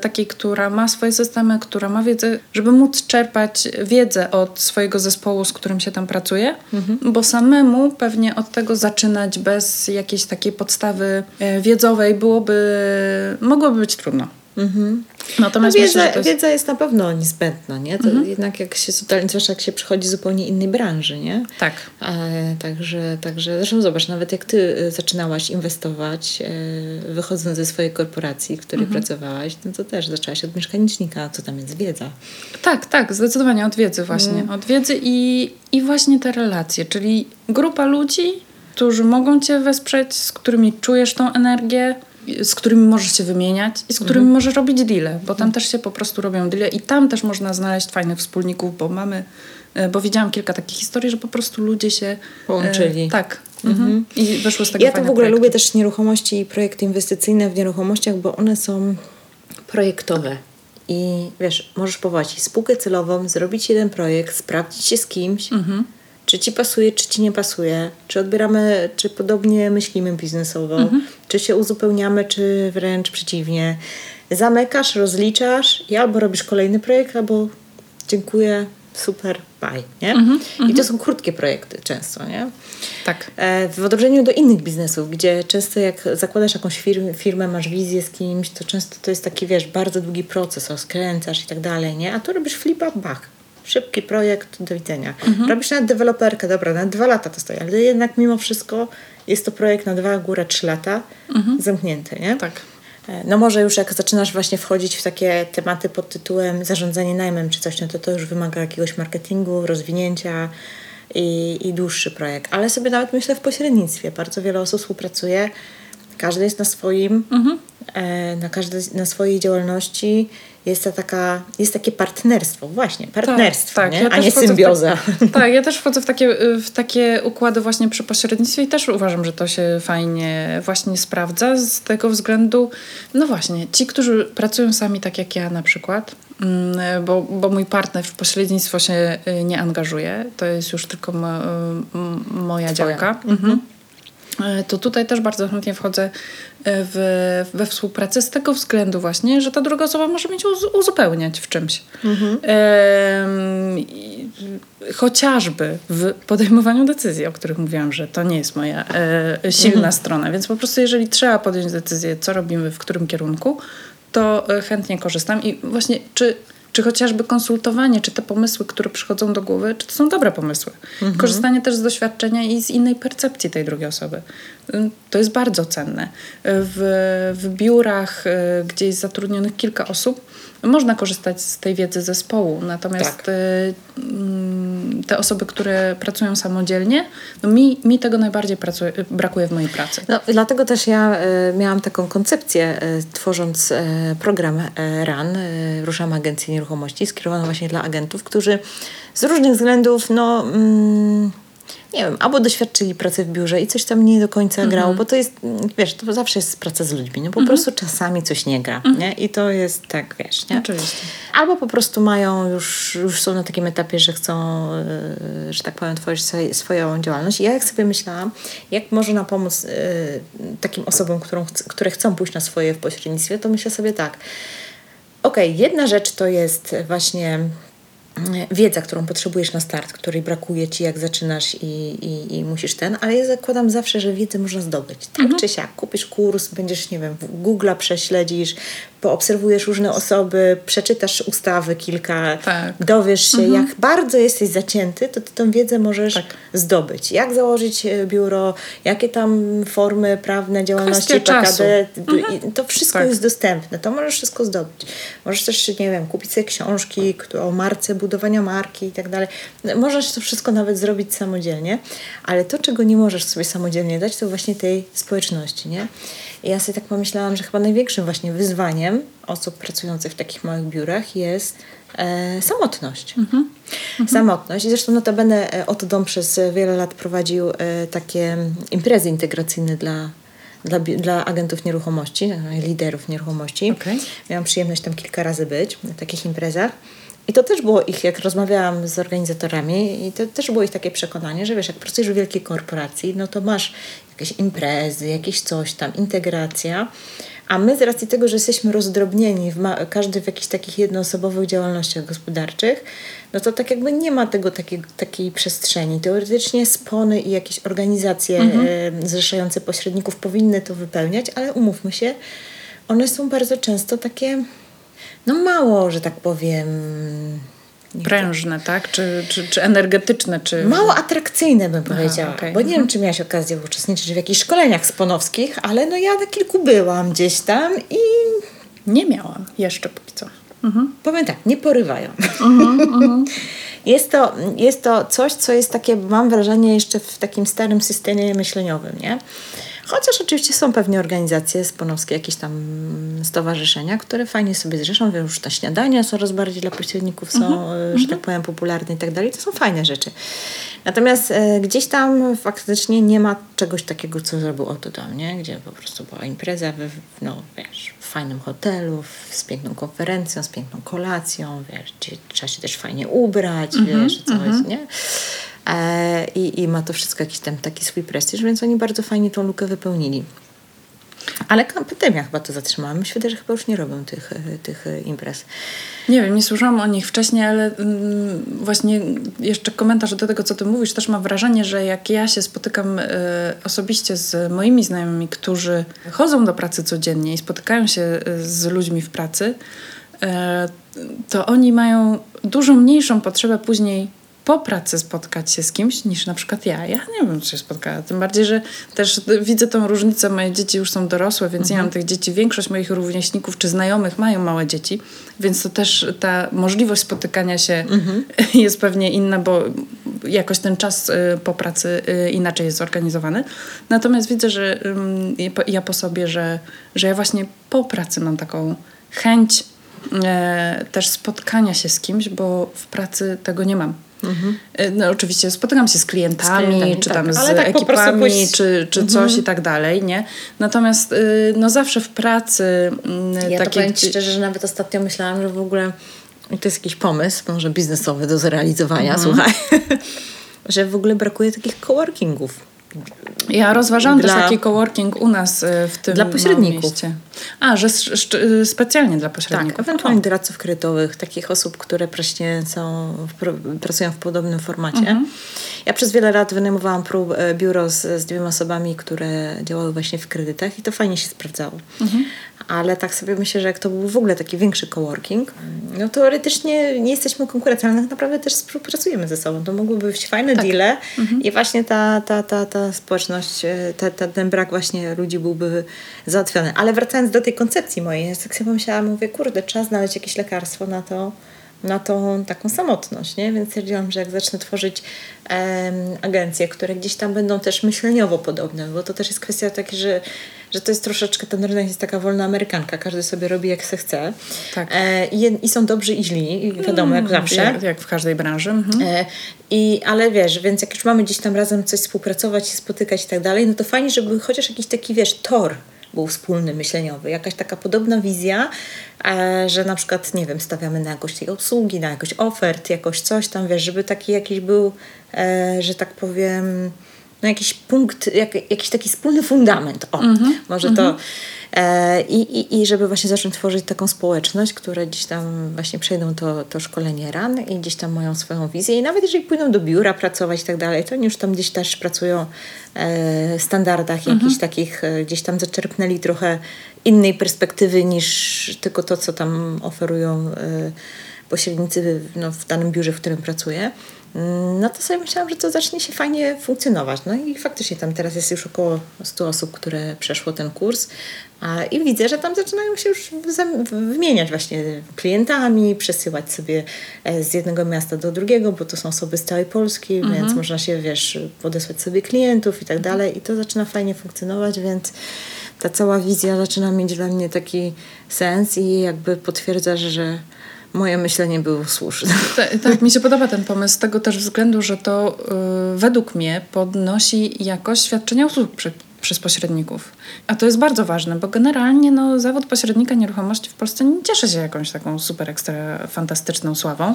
Takiej, która ma swoje systemy, która ma wiedzę, żeby móc czerpać wiedzę od swojego zespołu, z którym się tam pracuje, bo samemu pewnie od tego zaczynać bez jakiejś takiej podstawy e, wiedzowej byłoby, mogłoby być trudno. No Natomiast myślę, wiedza, to jest... wiedza jest na pewno niezbędna, nie? To jednak jak się, zwłaszcza jak się przychodzi z zupełnie innej branży, nie? Tak. E, także, także, zresztą zobacz, nawet jak ty e, zaczynałaś inwestować, e, wychodząc ze swojej korporacji, w której pracowałaś, no to też zaczęłaś od mieszkanicznika, co tam jest wiedza. Tak, tak, zdecydowanie od wiedzy właśnie. Od wiedzy i, i właśnie te relacje, czyli grupa ludzi, którzy mogą Cię wesprzeć, z którymi czujesz tą energię, z którymi możesz się wymieniać i z którymi możesz robić deale, bo tam też się po prostu robią deale i tam też można znaleźć fajnych wspólników, bo mamy, e, bo widziałam kilka takich historii, że po prostu ludzie się... Połączyli. E, tak. Mhm. I wyszło z tego Ja to w ogóle projekty. lubię też nieruchomości i projekty inwestycyjne w nieruchomościach, bo one są projektowe. I wiesz, możesz powołać spółkę celową, zrobić jeden projekt, sprawdzić się z kimś, Mhm. Czy ci pasuje, czy ci nie pasuje, czy odbieramy, czy podobnie myślimy biznesowo, Mhm. czy się uzupełniamy, czy wręcz przeciwnie. Zamykasz, rozliczasz i albo robisz kolejny projekt, albo dziękuję, super, bye, nie? Mhm, I to są krótkie projekty często, nie? Tak. E, W odróżnieniu do innych biznesów, gdzie często jak zakładasz jakąś firmę, firmę, masz wizję z kimś, to często to jest taki, wiesz, bardzo długi proces, rozkręcasz i tak dalej, nie? A tu robisz flipa, bach. Szybki projekt, do widzenia. Robisz nawet deweloperkę, dobra, na dwa lata to stoi, ale jednak mimo wszystko jest to projekt na dwa, góra trzy lata, zamknięty, nie? Tak. E, No może już jak zaczynasz właśnie wchodzić w takie tematy pod tytułem zarządzanie najmem czy coś, no to to już wymaga jakiegoś marketingu, rozwinięcia i, i dłuższy projekt. Ale sobie nawet myślę w pośrednictwie. Bardzo wiele osób współpracuje, każdy jest na swoim, e, na, każdej, na swojej działalności. Jest, to taka, jest takie partnerstwo, właśnie, partnerstwo, tak, nie? ja a nie w symbioza. Tak, tak, ja też wchodzę w takie, w takie układy właśnie przy pośrednictwie i też uważam, że to się fajnie właśnie sprawdza z tego względu, no właśnie, ci, którzy pracują sami tak jak ja na przykład, mm, bo, bo mój partner w pośrednictwo się y, nie angażuje, to jest już tylko mo, m- moja Twoja. działka. Mhm. E, to tutaj też bardzo chętnie wchodzę e, w, we współpracę z tego względu właśnie, że ta druga osoba może mieć uz, uzupełniać w czymś. Em, i- chociażby w podejmowaniu decyzji, o których mówiłam, że to nie jest moja e, silna strona, więc po prostu jeżeli trzeba podjąć decyzję, co robimy, w którym kierunku, to e, chętnie korzystam. I właśnie czy czy chociażby konsultowanie, czy te pomysły, które przychodzą do głowy, czy to są dobre pomysły. Korzystanie też z doświadczenia i z innej percepcji tej drugiej osoby. To jest bardzo cenne. W, w biurach, y, gdzie jest zatrudnionych kilka osób, można korzystać z tej wiedzy zespołu. Natomiast Tak. y, mm, te osoby, które pracują samodzielnie, no mi, mi tego najbardziej pracuje, brakuje w mojej pracy. No, dlatego też ja e, miałam taką koncepcję, e, tworząc program RAN, Ruszam Agencję Nieruchomości, skierowany właśnie dla agentów, którzy z różnych względów, no... Mm, nie wiem, albo doświadczyli pracy w biurze i coś tam nie do końca grało, bo to jest, wiesz, to zawsze jest praca z ludźmi, no po prostu czasami coś nie gra, nie? I to jest tak, wiesz, nie? Oczywiście. Albo po prostu mają już, już są na takim etapie, że chcą, yy, że tak powiem, tworzyć swoje, swoją działalność. I ja jak sobie myślałam, jak można pomóc yy, takim osobom, którą, które chcą pójść na swoje w pośrednictwie, to myślę sobie tak. Okej, jedna rzecz to jest właśnie wiedza, którą potrzebujesz na start, której brakuje ci, jak zaczynasz i, i, i musisz ten, ale ja zakładam zawsze, że wiedzę można zdobyć. Tak czy siak, kupisz kurs, będziesz, nie wiem, Google'a prześledzisz, poobserwujesz różne osoby, przeczytasz ustawy kilka, Tak. dowiesz się, jak bardzo jesteś zacięty, to ty tą wiedzę możesz Tak. zdobyć. Jak założyć e, biuro, jakie tam formy prawne działalności. PKD, i to wszystko Tak. jest dostępne, to możesz wszystko zdobyć. Możesz też, nie wiem, kupić sobie książki które- o marce, budowania marki i tak dalej. Możesz to wszystko nawet zrobić samodzielnie, ale to, czego nie możesz sobie samodzielnie dać, to właśnie tej społeczności, nie? I ja sobie tak pomyślałam, że chyba największym właśnie wyzwaniem osób pracujących w takich małych biurach jest e, samotność. Samotność. I zresztą notabene e, Otto Dom przez wiele lat prowadził e, takie imprezy integracyjne dla, dla, dla agentów nieruchomości, e, liderów nieruchomości. Okej. Miałam przyjemność tam kilka razy być na takich imprezach. I to też było ich, jak rozmawiałam z organizatorami, i to też było ich takie przekonanie, że wiesz, jak pracujesz w wielkiej korporacji, no to masz jakieś imprezy, jakieś coś tam, integracja. A my z racji tego, że jesteśmy rozdrobnieni, w każdy w jakichś takich jednoosobowych działalnościach gospodarczych, no to tak jakby nie ma tego takiej, takiej przestrzeni. Teoretycznie spony i jakieś organizacje e, zrzeszające pośredników powinny to wypełniać, ale umówmy się, one są bardzo często takie, no mało, że tak powiem, Prężne, tak? Czy, czy, czy energetyczne, czy... Mało atrakcyjne bym powiedziała, okej. bo nie wiem, czy miałaś okazję uczestniczyć w jakichś szkoleniach sponowskich, ale no ja na kilku byłam gdzieś tam i Nie miałam jeszcze póki co. Powiem tak, nie porywają. Jest to, jest to coś, co jest takie, mam wrażenie, jeszcze w takim starym systemie myśleniowym, nie? Chociaż oczywiście są pewnie organizacje sponowskie, jakieś tam stowarzyszenia, które fajnie sobie zrzeszą, wiem, już te śniadania coraz bardziej dla pośredników są, e, że tak powiem, popularne i tak dalej. To są fajne rzeczy. Natomiast e, gdzieś tam faktycznie nie ma czegoś takiego, co zrobił Oto Dom, nie? Gdzie po prostu była impreza, w, no wiesz, w fajnym hotelu, z piękną konferencją, z piękną kolacją, wiesz, gdzie trzeba się też fajnie ubrać, wiesz, coś, nie? E, i, I ma to wszystko jakiś tam taki swój prestiż, więc oni bardzo fajnie tą lukę wypełnili. Ale pandemia chyba to zatrzymała. Myślę, że chyba już nie robią tych, e, tych e, imprez. Nie wiem, nie słyszałam o nich wcześniej, ale mm, właśnie jeszcze komentarz do tego, co ty mówisz, też mam wrażenie, że jak ja się spotykam osobiście z moimi znajomymi, którzy chodzą do pracy codziennie i spotykają się z ludźmi w pracy, to oni mają dużo mniejszą potrzebę później po pracy spotkać się z kimś niż na przykład ja. Ja nie wiem, czy się spotkała. Tym bardziej, że też widzę tą różnicę. Moje dzieci już są dorosłe, więc mhm. ja mam tych dzieci. Większość moich rówieśników czy znajomych mają małe dzieci, więc to też ta możliwość spotykania się mhm. jest pewnie inna, bo jakoś ten czas y, po pracy y, inaczej jest zorganizowany. Natomiast widzę, że ja po sobie, że, że ja właśnie po pracy mam taką chęć e, też spotkania się z kimś, bo w pracy tego nie mam. Mhm. No oczywiście spotykam się z klientami, z klientami czy tam tak. z tak ekipami, pójść... czy, czy mhm. coś i tak dalej, nie? Natomiast y, no zawsze w pracy... Mm, ja takie... to powiem Ci szczerze, że nawet ostatnio myślałam, że w ogóle to jest jakiś pomysł, może biznesowy do zrealizowania, mhm. słuchaj, że w ogóle brakuje takich coworkingów. Ja rozważałam dla, też taki coworking u nas y, w tym Dla pośredników. Mieście. A, że y, specjalnie dla pośredników. Tak, ewentualnie doradców kredytowych, takich osób, które właśnie są, pracują w podobnym formacie. Mhm. Ja przez wiele lat wynajmowałam prób, e, biuro z, z dwiema osobami, które działały właśnie w kredytach i to fajnie się sprawdzało. Mhm. Ale tak sobie myślę, że jak to był w ogóle taki większy coworking, no teoretycznie nie jesteśmy konkurencją, ale tak naprawdę też współpracujemy ze sobą. To mogłyby być fajne tak. deale mhm. i właśnie ta, ta, ta, ta społeczność, e, ta, ta, ten brak właśnie ludzi byłby załatwiony. Ale wracając do tej koncepcji mojej, tak sobie pomyślałam, mówię, kurde, trzeba znaleźć jakieś lekarstwo na to, na tą taką samotność, nie? Więc stwierdziłam, że jak zacznę tworzyć em, agencje, które gdzieś tam będą też myśleniowo podobne, bo to też jest kwestia taka, że, że to jest troszeczkę, ten rynek jest taka wolna amerykanka, każdy sobie robi jak se chce. Tak. E, i, I są dobrzy i źli, wiadomo, jak mm, zawsze. Jak, jak w każdej branży. Mhm. E, i, ale wiesz, więc jak już mamy gdzieś tam razem coś współpracować, się spotykać i tak dalej, no to fajnie, żeby chociaż jakiś taki, wiesz, tor był wspólny, myśleniowy, jakaś taka podobna wizja, e, że na przykład, nie wiem, stawiamy na jakość tej usługi, na jakość ofert, jakoś coś tam, wiesz, żeby taki jakiś był, e, że tak powiem, no jakiś punkt, jak, jakiś taki wspólny fundament. O, mm -hmm, może mm -hmm. to mhm. E, I, i, żeby właśnie zacząć tworzyć taką społeczność, które gdzieś tam właśnie przejdą to, to szkolenie ran i gdzieś tam mają swoją wizję i nawet jeżeli pójdą do biura pracować i tak dalej, to oni już tam gdzieś też pracują e, w standardach mhm. jakichś takich, e, gdzieś tam zaczerpnęli trochę innej perspektywy niż tylko to, co tam oferują pośrednicy no, w danym biurze, w którym pracuję. No to sobie myślałam, że to zacznie się fajnie funkcjonować. No i faktycznie tam teraz jest już około 100 osób, które przeszło ten kurs. A, I widzę, że tam zaczynają się już wymieniać właśnie klientami, przesyłać sobie e, z jednego miasta do drugiego, bo to są osoby z całej Polski, mhm. więc można się, wiesz, podesłać sobie klientów i tak dalej. I to zaczyna fajnie funkcjonować, więc ta cała wizja zaczyna mieć dla mnie taki sens i jakby potwierdza, że moje myślenie było słuszne. Tak, tak, mi się podoba ten pomysł z tego też względu, że to y, według mnie podnosi jakość świadczenia usług przy, przez pośredników. A to jest bardzo ważne, bo generalnie no, zawód pośrednika nieruchomości w Polsce nie cieszy się jakąś taką super ekstra fantastyczną sławą.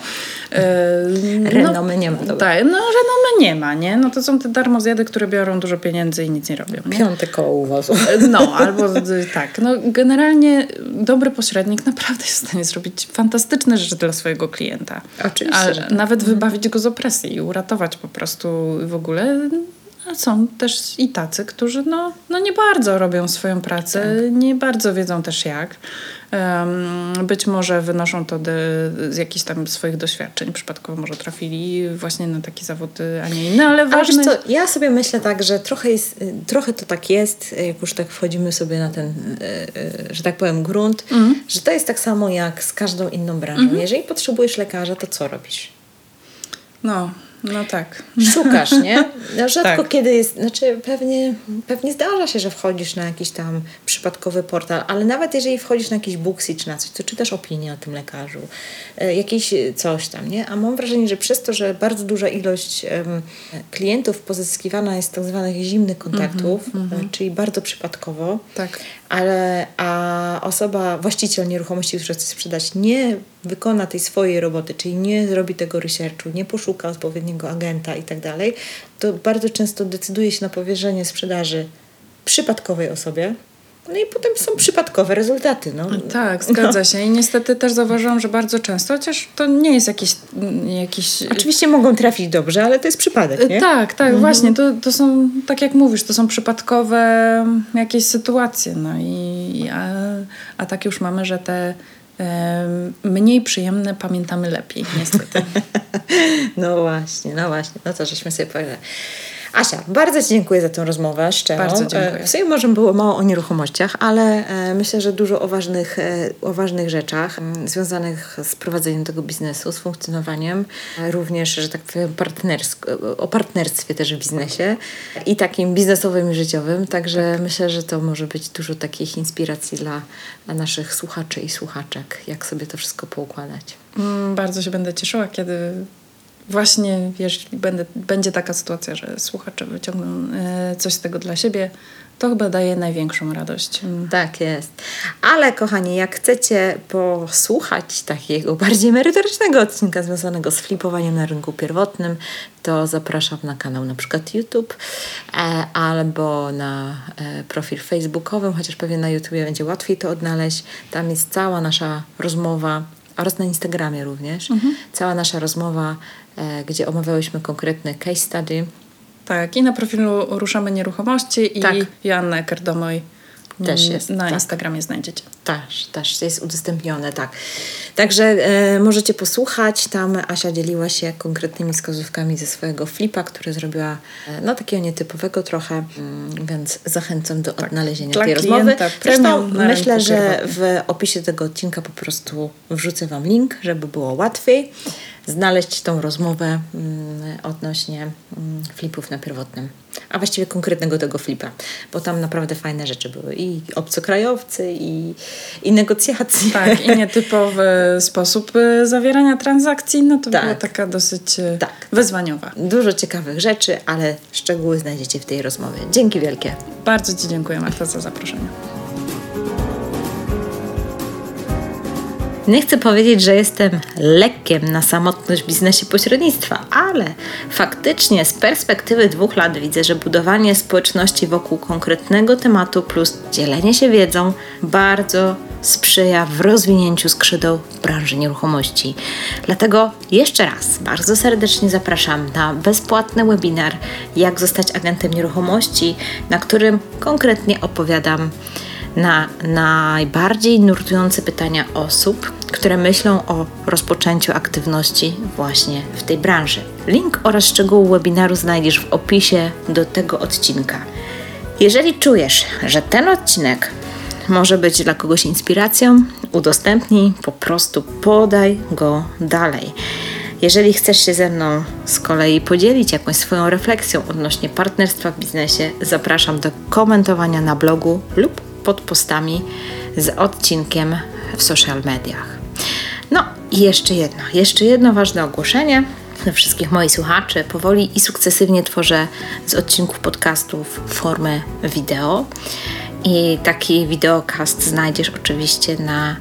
Yy, renomy no, nie ma. Tak, no renomy nie ma, nie? No to są te darmozjady, które biorą dużo pieniędzy i nic nie robią. Nie? Piąte koło uwozu. No, albo tak. No generalnie dobry pośrednik naprawdę jest w stanie zrobić fantastyczne rzeczy dla swojego klienta. Oczywiście. A nawet mhm. wybawić go z opresji i uratować po prostu w ogóle ale są też i tacy, którzy no, no nie bardzo robią swoją pracę, nie bardzo wiedzą też jak. Em, być może wynoszą to de, z jakichś tam swoich doświadczeń. Przypadkowo może trafili właśnie na taki zawód, y, a nie inny, ale ważne... co, ja sobie myślę tak, że trochę, jest, trochę to tak jest, jak już tak wchodzimy sobie na ten, y, y, że tak powiem, grunt, że to jest tak samo jak z każdą inną branżą. Jeżeli potrzebujesz lekarza, to co robisz? No, no tak. Szukasz, nie? No, rzadko Tak. kiedy jest, znaczy pewnie, pewnie zdarza się, że wchodzisz na jakiś tam przypadkowy portal, ale nawet jeżeli wchodzisz na jakiś Booksy czy na coś, to czytasz opinię o tym lekarzu, e, jakieś e, coś tam, nie? A mam wrażenie, że przez to, że bardzo duża ilość em, klientów pozyskiwana jest z tak zwanych zimnych kontaktów, e, czyli bardzo przypadkowo, Tak. Ale a osoba, właściciel nieruchomości, który chce sprzedać, nie wykona tej swojej roboty, czyli nie zrobi tego researchu, nie poszuka odpowiedniego agenta i tak dalej, to bardzo często decyduje się na powierzenie sprzedaży przypadkowej osobie. No i potem są przypadkowe rezultaty. No. Tak, zgadza się. I niestety też zauważyłam, że bardzo często, chociaż to nie jest jakiś, jakiś Oczywiście mogą trafić dobrze, ale to jest przypadek, nie? Tak, tak, właśnie. To, to są, tak jak mówisz, to są przypadkowe jakieś sytuacje. No i, a, a tak już mamy, że te mniej przyjemne pamiętamy lepiej, niestety. No właśnie, no właśnie. No to żeśmy sobie powiedzieli. Asia, bardzo Ci dziękuję za tę rozmowę szczerą. Bardzo dziękuję. E, W sumie może było mało o nieruchomościach, ale e, myślę, że dużo o ważnych, e, o ważnych rzeczach m, związanych z prowadzeniem tego biznesu, z funkcjonowaniem, również, że tak powiem, partnersk- o partnerstwie też w biznesie i takim biznesowym i życiowym. Także Tak. myślę, że to może być dużo takich inspiracji dla, dla naszych słuchaczy i słuchaczek, jak sobie to wszystko poukładać. Mm, Bardzo się będę cieszyła, kiedy właśnie jeśli będę, będzie taka sytuacja, że słuchacze wyciągną e, coś z tego dla siebie, to chyba daje największą radość. Mm. Tak jest. Ale kochani, jak chcecie posłuchać takiego bardziej merytorycznego odcinka związanego z flipowaniem na rynku pierwotnym, to zapraszam na kanał na przykład YouTube e, albo na e, profil facebookowy, chociaż pewnie na YouTube będzie łatwiej to odnaleźć. Tam jest cała nasza rozmowa oraz na Instagramie również. Cała nasza rozmowa, e, gdzie omawiałyśmy konkretny case study. Tak, i na profilu Ruszamy Nieruchomości i Tak. Joanna Ekerdomoj Też mm, jest, na tak. Instagramie znajdziecie. Też, też jest udostępnione, tak. Także e, możecie posłuchać. Tam Asia dzieliła się konkretnymi wskazówkami ze swojego flipa, który zrobiła, e, no takiego nietypowego trochę, mm, więc zachęcam do odnalezienia Dla tej rozmowy. Zresztą myślę, że w opisie tego odcinka po prostu wrzucę Wam link, żeby było łatwiej znaleźć tą rozmowę mm, odnośnie mm, flipów na pierwotnym. A właściwie konkretnego tego flipa, bo tam naprawdę fajne rzeczy były i obcokrajowcy, i, i negocjacje. Tak, i nietypowy sposób y, zawierania transakcji, no to Tak. była taka dosyć y, Tak. wyzwaniowa. Dużo ciekawych rzeczy, ale szczegóły znajdziecie w tej rozmowie. Dzięki wielkie. Bardzo Ci dziękuję Marta za zaproszenie. Nie chcę powiedzieć, że jestem lekkiem na samotność w biznesie pośrednictwa, ale faktycznie z perspektywy dwóch lat widzę, że budowanie społeczności wokół konkretnego tematu plus dzielenie się wiedzą bardzo sprzyja w rozwinięciu skrzydeł branży nieruchomości. Dlatego jeszcze raz bardzo serdecznie zapraszam na bezpłatny webinar Jak zostać agentem nieruchomości, na którym konkretnie opowiadam na najbardziej nurtujące pytania osób, które myślą o rozpoczęciu aktywności właśnie w tej branży. Link oraz szczegóły webinaru znajdziesz w opisie do tego odcinka. Jeżeli czujesz, że ten odcinek może być dla kogoś inspiracją, udostępnij, po prostu podaj go dalej. Jeżeli chcesz się ze mną z kolei podzielić jakąś swoją refleksją odnośnie partnerstwa w biznesie, zapraszam do komentowania na blogu lub pod postami z odcinkiem w social mediach. No i jeszcze jedno, jeszcze jedno ważne ogłoszenie dla wszystkich moich słuchaczy. Powoli i sukcesywnie tworzę z odcinków podcastów formę wideo. I taki wideokast znajdziesz oczywiście na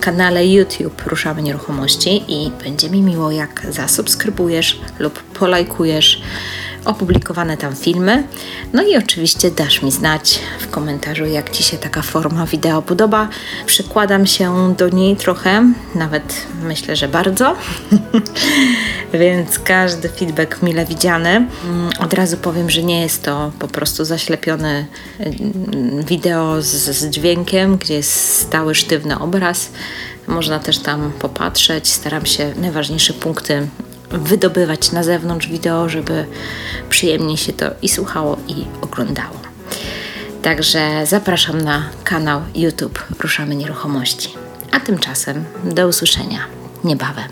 kanale YouTube Ruszamy Nieruchomości i będzie mi miło, jak zasubskrybujesz lub polajkujesz opublikowane tam filmy. No i oczywiście dasz mi znać w komentarzu, jak Ci się taka forma wideo podoba. Przykładam się do niej trochę, nawet myślę, że bardzo, więc każdy feedback mile widziany. Mm, Od razu powiem, że nie jest to po prostu zaślepione mm, wideo z, z dźwiękiem, gdzie jest stały, sztywny obraz. Można też tam popatrzeć. Staram się najważniejsze punkty wydobywać na zewnątrz wideo, żeby przyjemnie się to i słuchało, i oglądało. Także zapraszam na kanał YouTube Ruszamy Nieruchomości. A tymczasem do usłyszenia niebawem.